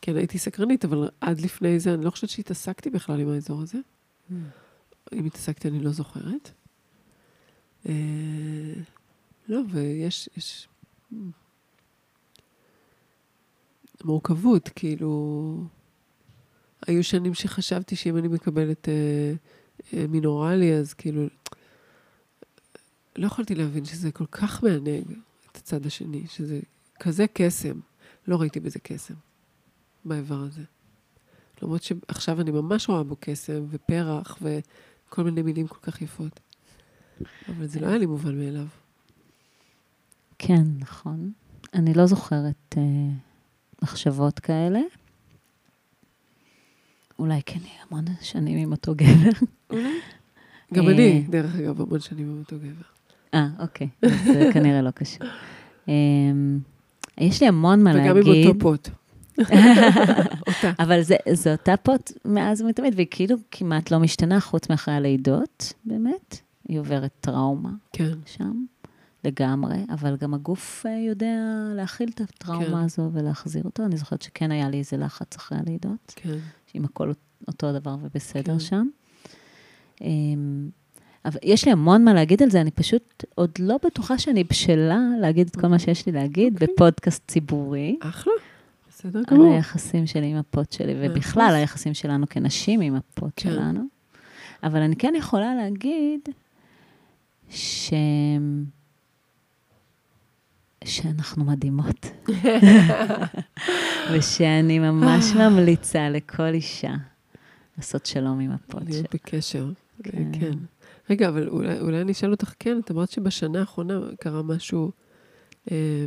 כן, הייתי סקרנית, אבל עד לפני זה, אני לא חושבת שהתעסקתי בכלל עם האזור הזה. אם התעסקתי, אני לא זוכרת. אה, לא, ויש יש... מורכבות, כאילו... היו שנים שחשבתי שאם אני מקבלת אה, אה, מינורלי, אז כאילו... לא יכולתי להבין שזה כל כך מענג את הצד השני, שזה כזה קסם. לא ראיתי בזה קסם, באיבר הזה. למרות שעכשיו אני ממש רואה בו קסם ופרח וכל מיני מילים כל כך יפות. אבל זה לא היה לי מובן מאליו. כן, נכון. אני לא זוכרת אה, מחשבות כאלה. אולי כן יהיה המון שנים עם אותו גבר. אולי? גם אה. אני, דרך אגב, המון שנים עם אותו גבר. אה, אוקיי, זה כנראה לא קשור. אה, יש לי המון מה וגם להגיד. עם אותו פוט. אותה. <laughs> אבל זה, זו אותה פוט מאז ומתמיד, והיא כאילו כמעט לא משתנה, חוץ מאחרי הלידות, באמת. היא עוברת טראומה כן, שם, לגמרי, אבל גם הגוף אה, יודע להכיל את הטראומה כן. הזו ולהחזיר אותו. אני זוכרת שכן היה לי איזה לחץ אחרי הלידות, כן. עם הכל אותו דבר ובסדר כן. שם. אמ, אבל יש לי המון מה להגיד על זה, אני פשוט עוד לא בטוחה שאני בשלה להגיד את כל מה שיש לי להגיד אוקיי. בפודקאסט ציבורי. אחלה, בסדר על גמור. היחסים שלי עם הפוט שלי, מאה ובכלל. היחסים שלנו כנשים עם הפוט כן. שלנו. אבל אני כן יכולה להגיד ש... שאנחנו מדהימות. <laughs> ושאני ממש ממליצה לכל אישה לעשות שלום עם הפוט שלה. להיות בקשר. כן. כן. רגע, אבל אולי, אולי אני אשאל אותך, כן, את אמרת שבשנה האחרונה קרה משהו, אה,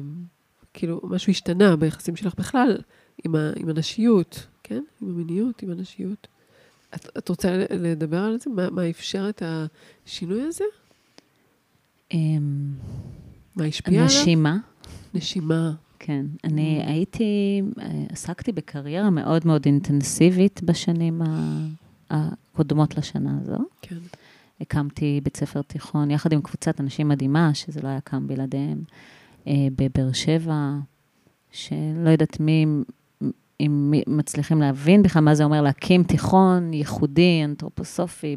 כאילו, משהו השתנה ביחסים שלך בכלל, עם, ה, עם הנשיות, כן? עם המיניות, עם הנשיות. את, את רוצה לדבר על זה? מה, מה אפשר את השינוי הזה? אמ, מה השפיע עליו? נשימה. נשימה. כן, אני Mm. הייתי, אה, עסקתי בקריירה מאוד מאוד אינטנסיבית בשנים הקודמות לשנה הזו. כן. הקמתי בית ספר תיכון יחד עם קבוצת אנשים מדהימה, שזה לא היה קם בלעדיהם, בבאר שבע, שלא יודעת מי, אם מצליחים להבין בכלל מה זה אומר להקים תיכון ייחודי, אנתרופוסופי,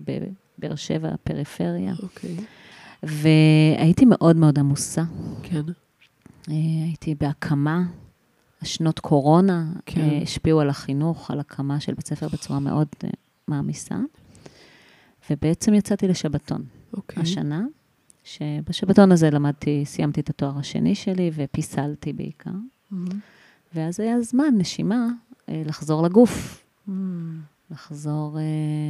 בבאר שבע, פריפריה. אוקיי. והייתי מאוד מאוד עמוסה. כן. אה, הייתי בהקמה, השנות קורונה כן. אה, השפיעו על החינוך, על הקמה של בית ספר בצורה מאוד אה, מעמיסה. ובעצם יצאתי לשבתון אוקיי. השנה, שבשבתון הזה למדתי, סיימתי את התואר השני שלי ופיסלתי בעיקר. מהמם. ואז היה זמן, נשימה, אה, לחזור לגוף, מהמם. לחזור אה,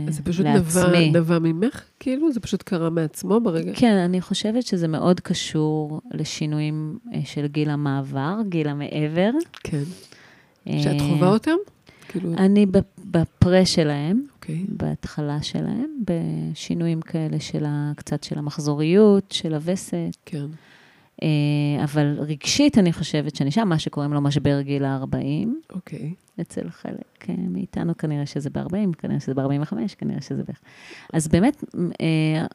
אז זה פשוט נבע, לעצמי. נבע ממך, כאילו? זה פשוט קרה מעצמו ברגע? כן, אני חושבת שזה מאוד קשור לשינויים אה, של גיל המעבר, גיל המעבר. כן. שאת אה, חווה אותם? כאילו, אני בפ- בפרה שלהם, אוקיי. בהתחלה שלהם, בשינויים כאלה של ה, קצת של המחזוריות, של הווסת, כן. אה, אבל רגשית אני חושבת שאני שם, מה שקוראים לו משבר גיל ה-40, אוקיי. אצל חלק אה, מאיתנו כנראה שזה ב-40, כנראה שזה ב-45, כנראה שזה ב... אז באמת, אה,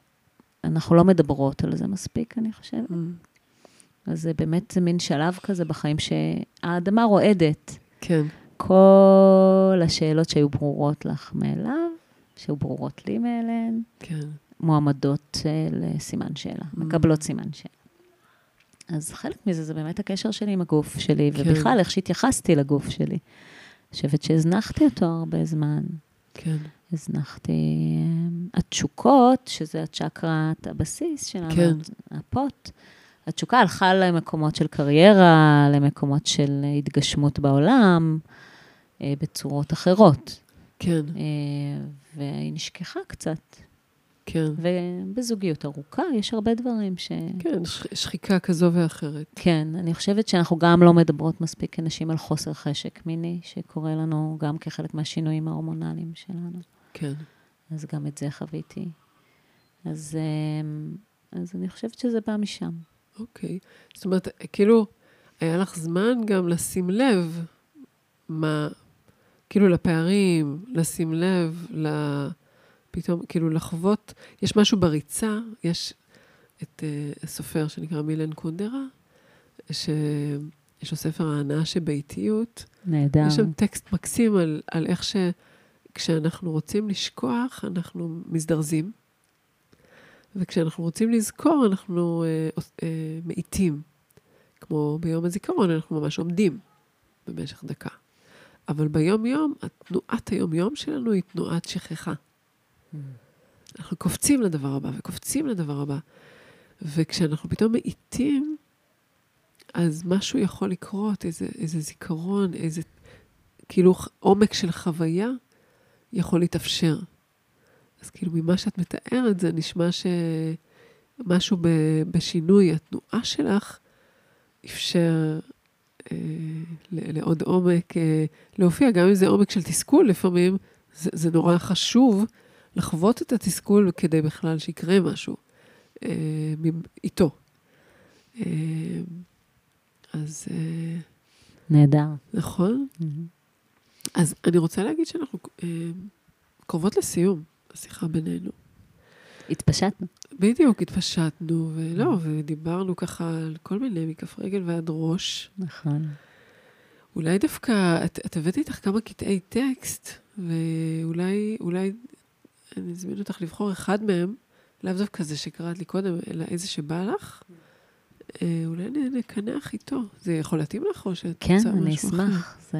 אנחנו לא מדברות על זה מספיק, אני חושבת. מהמם. אז זה באמת מין שלב כזה בחיים שהאדמה רועדת. כן. כל השאלות שהיו ברורות לך מאליו, שהיו ברורות לי מאליהן, כן. מועמדות אה, לסימן שאלה, מקבלות סימן שאלה. אז חלק מזה זה באמת הקשר שלי עם הגוף שלי, כן. ובכלל, איך שהתייחסתי לגוף שלי. אני חושבת שהזנחתי אותו הרבה זמן. כן. הזנחתי... אה, התשוקות, שזה הצ'קרת הבסיס שלנו, כן. הפוט, התשוקה הלכה למקומות של קריירה, למקומות של התגשמות בעולם, אה, בצורות אחרות. כן. אה, והיא נשכחה קצת. כן. ובזוגיות ארוכה יש הרבה דברים ש... כן, ש- שחיקה כזו ואחרת. כן, אני חושבת שאנחנו גם לא מדברות מספיק כנשים על חוסר חשק מיני, שקורה לנו גם כחלק מהשינויים ההורמונליים שלנו. כן. אז גם את זה חוויתי. אז, אה, אז אני חושבת שזה בא משם. אוקיי. זאת אומרת, כאילו, היה לך זמן גם לשים לב מה, כאילו לפערים, לשים לב, ל... פתאום, כאילו לחוות, יש משהו בריצה, יש את uh, הסופר שנקרא מילן קונדרה, שיש לו ספר ההנאה שבאיטיות, נהדר. יש שם טקסט מקסים על, על איך שכשאנחנו רוצים לשכוח, אנחנו מזדרזים, וכשאנחנו רוצים לזכור, אנחנו אה, אה, מאיטים. כמו ביום הזיכרון, אנחנו ממש עומדים במשך דקה. אבל ביום-יום, תנועת היום-יום שלנו היא תנועת שכחה. אנחנו קופצים לדבר הבא וקופצים לדבר הבא. וכשאנחנו פתאום מאיטים, אז משהו יכול לקרות, איזה, איזה זיכרון, איזה כאילו עומק של חוויה יכול להתאפשר. אז כאילו ממה שאת מתארת, זה נשמע שמשהו ב, בשינוי התנועה שלך אפשר לעוד עומק אה, להופיע, גם אם זה עומק של תסכול לפעמים, זה, זה נורא חשוב לחוות את התסכול כדי בכלל שיקרה משהו אה, איתו. אה, אז אה, נהדר. נכון? אז אני רוצה להגיד שאנחנו אה, קרובות לסיום, השיחה בינינו. התפשטנו. בדיוק, התפשטנו, ולא, ודיברנו ככה על כל מיני, מכף רגל ועד ראש. נכון. אולי דווקא, את, את הבאת איתך כמה קטעי טקסט, ואולי, אולי אני אזמין אותך לבחור אחד מהם, לאו דווקא זה שקראת לי קודם, אלא איזה שבא לך. אה, אולי נקנח איתו. זה יכול להתאים לך, או שאת כן, רוצה אני משהו אחר? אשמח. זה...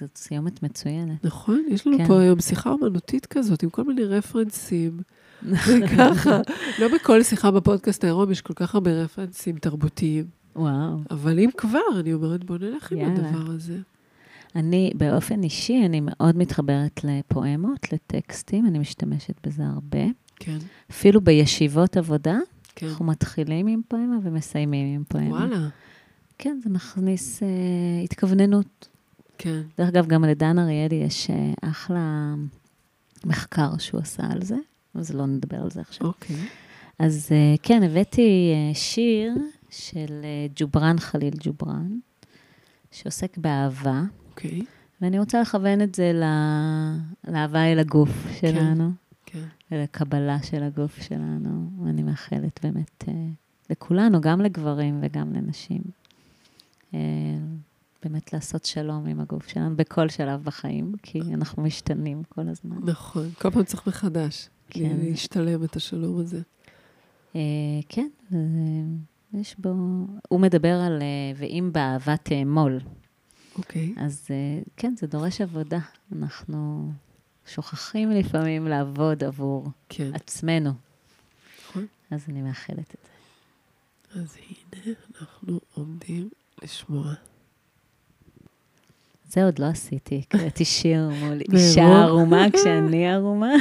זו סיומת מצוינת. נכון, יש לנו כן. פה היום שיחה אומנותית כזאת, עם כל מיני רפרנסים. <laughs> וככה, לא בכל שיחה בפודקאסט העירום יש כל כך הרבה רפרנסים תרבותיים. וואו. אבל אם כבר, אני אומרת, בוא נלך עם יאללה. הדבר הזה. אני, באופן אישי, אני מאוד מתחברת לפואמות, לטקסטים, אני משתמשת בזה הרבה. כן, אפילו בישיבות עבודה, כן. אנחנו מתחילים עם פואמה ומסיימים עם פואמה. וואלה. כן, זה מכניס אה, התכווננות. כן. דרך אגב, גם לדן אריאלי יש אה, אחלה מחקר שהוא עשה על זה, אז לא נדבר על זה עכשיו. אוקיי. אז אה, כן, הבאתי אה, שיר של ג'ובראן חליל ג'ובראן, שעוסק באהבה, אוקיי. ואני רוצה לכוון את זה ל- לאהבה אל הגוף שלנו, כן. ולקבלה של הגוף שלנו. ואני מאחלת באמת לכולנו, גם לגברים וגם לנשים, באמת לעשות שלום עם הגוף שלנו בכל שלב בחיים, כי אנחנו משתנים כל הזמן. נכון. כל פעם צריך מחדש. כן. להשתלם את השלום הזה. אה, כן, אה, יש בו... הוא מדבר על אה, ואם באהבה תאמול. אוקיי. אז אה, כן, זה דורש עבודה. אנחנו שוכחים לפעמים לעבוד עבור כן. עצמנו. נכון. אז אני מאחלת את זה. אז הנה, אנחנו עומדים לשמוע. זה עוד לא עשיתי, <laughs> הקראתי שיר מול. אישה ערומה כשאני ערומה,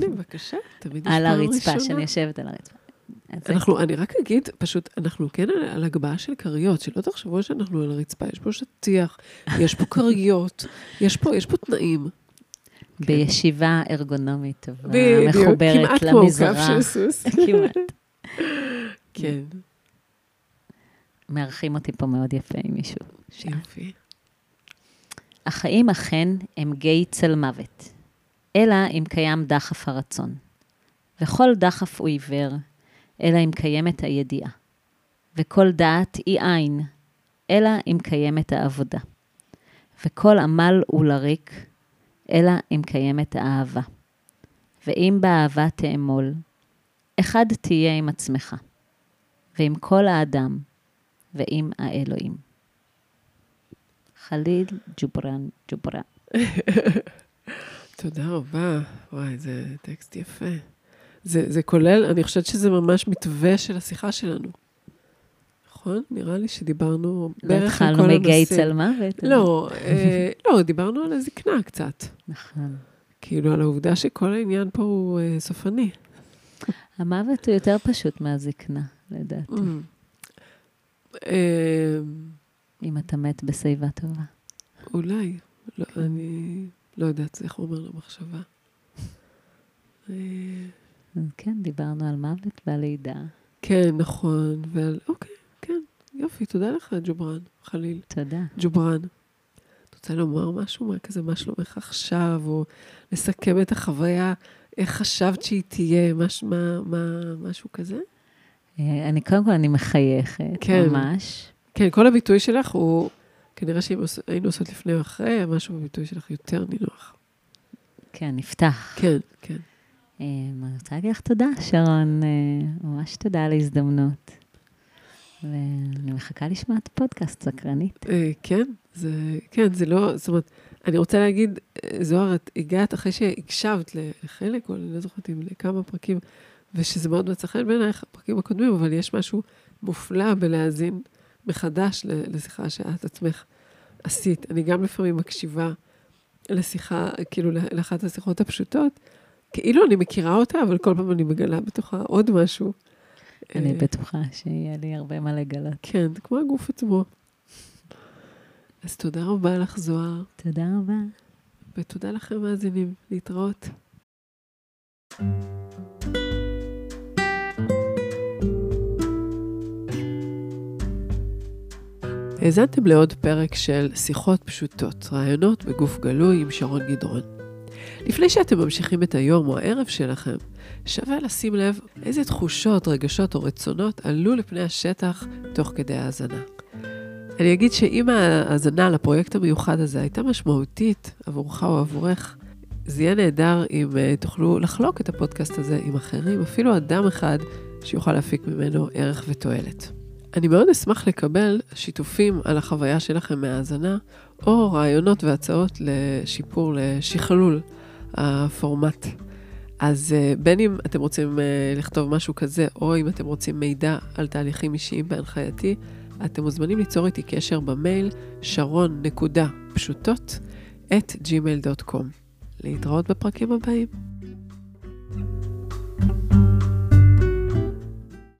בבקשה, תמיד יש על פעם הרצפה, ראשונה. שאני יושבת על הרצפה. אנחנו, אני רק אגיד, פשוט, אנחנו כן על, על הגבהה של כריות, שלא תחשבו שאנחנו על הרצפה, יש פה שטיח, יש פה כריות, <laughs> יש פה, יש פה תנאים. בישיבה ארגונומית טובה, מחוברת כמעט כמו למזרח. כף של סוס. <laughs> כמעט. כן, מארחים אותי פה מאוד יפה עם מישהו. יופי. החיים אכן הם גיא צל מוות, אלא אם קיים דחף הרצון. וכל דחף הוא עיוור, אלא אם קיימת הידיעה. וכל דעת היא עין, אלא אם קיימת העבודה. וכל עמל הוא לריק, אלא אם קיימת האהבה. ואם באהבה תאמול, אחד תהיה עם עצמך, ועם כל האדם, ועם האלוהים. חליל ג'ובראן ג'ובראן. <laughs> תודה רבה. וואי, זה טקסט יפה. זה, זה כולל, אני חושבת שזה ממש מתווה של השיחה שלנו. נכון? נראה לי שדיברנו לא בערך על התחלנו כל מגיא הנושאים. צל מוות. לא, אה, לא, דיברנו על הזקנה קצת. נכון. כאילו, על העובדה שכל העניין פה הוא אה, סופני. המוות הוא יותר פשוט מהזקנה, לדעתי, אה, אם אתה מת בשיבה טובה. אולי, לא, אני לא יודעת, זה חומר למחשבה. אה, אז כן, דיברנו על מוות ועל לידה. כן, נכון, ועל... אוקיי, כן, יופי, תודה לך, ג'ובראן, חליל. תודה. ג'ובראן. את רוצה לומר משהו? מה כזה, מה שלומך עכשיו? או לסכם את החוויה, איך חשבת שהיא תהיה? מש, מה, מה, משהו כזה? אה, אני, קודם כל, אני מחייכת, כן. ממש. כן, כל הביטוי שלך הוא, כנראה שאם היינו עושות לפני או אחרי, משהו בביטוי שלך יותר נינוח. כן, נפתח. כן, כן. אה, אני רוצה להגיד לך תודה, שרון. אה, ממש תודה על ההזדמנות. ואני מחכה לשמוע את הפודקאסט, סקרנית. אה, כן, זה, כן, זה לא, זאת אומרת, אני רוצה להגיד, זוהר, את הגעת אחרי שהקשבת לחלק, או אני לא זוכרת אם לכמה פרקים, ושזה מאוד מצא חן בעינייך, הפרקים הקודמים, אבל יש משהו מופלא בלהאזין מחדש לשיחה שאת עצמך עשית. אני גם לפעמים מקשיבה לשיחה, כאילו, לאחת השיחות הפשוטות, כאילו אני מכירה אותה, אבל כל פעם אני מגלה בתוכה עוד משהו. אני אה, בטוחה שיהיה לי הרבה מה לגלות. כן, כמו הגוף עצמו. אז תודה רבה לך, זוהר, תודה רבה. ותודה לכם, מאזינים. להתראות. האזנתם לעוד פרק של שיחות פשוטות, רעיונות בגוף גלוי עם שרון גדרון. לפני שאתם ממשיכים את היום או הערב שלכם, שווה לשים לב איזה תחושות, רגשות או רצונות עלו לפני השטח תוך כדי ההאזנה. אני אגיד שאם ההאזנה לפרויקט המיוחד הזה הייתה משמעותית עבורך או עבורך, זה יהיה נהדר אם uh, תוכלו לחלוק את הפודקאסט הזה עם אחרים, אפילו אדם אחד שיוכל להפיק ממנו ערך ותועלת. אני מאוד אשמח לקבל שיתופים על החוויה שלכם מההאזנה, או רעיונות והצעות לשיפור, לשכלול הפורמט. אז uh, בין אם אתם רוצים uh, לכתוב משהו כזה, או אם אתם רוצים מידע על תהליכים אישיים בהנחייתי, אתם מוזמנים ליצור איתי קשר במייל שרון.פשוטות את gmail.com. להתראות בפרקים הבאים.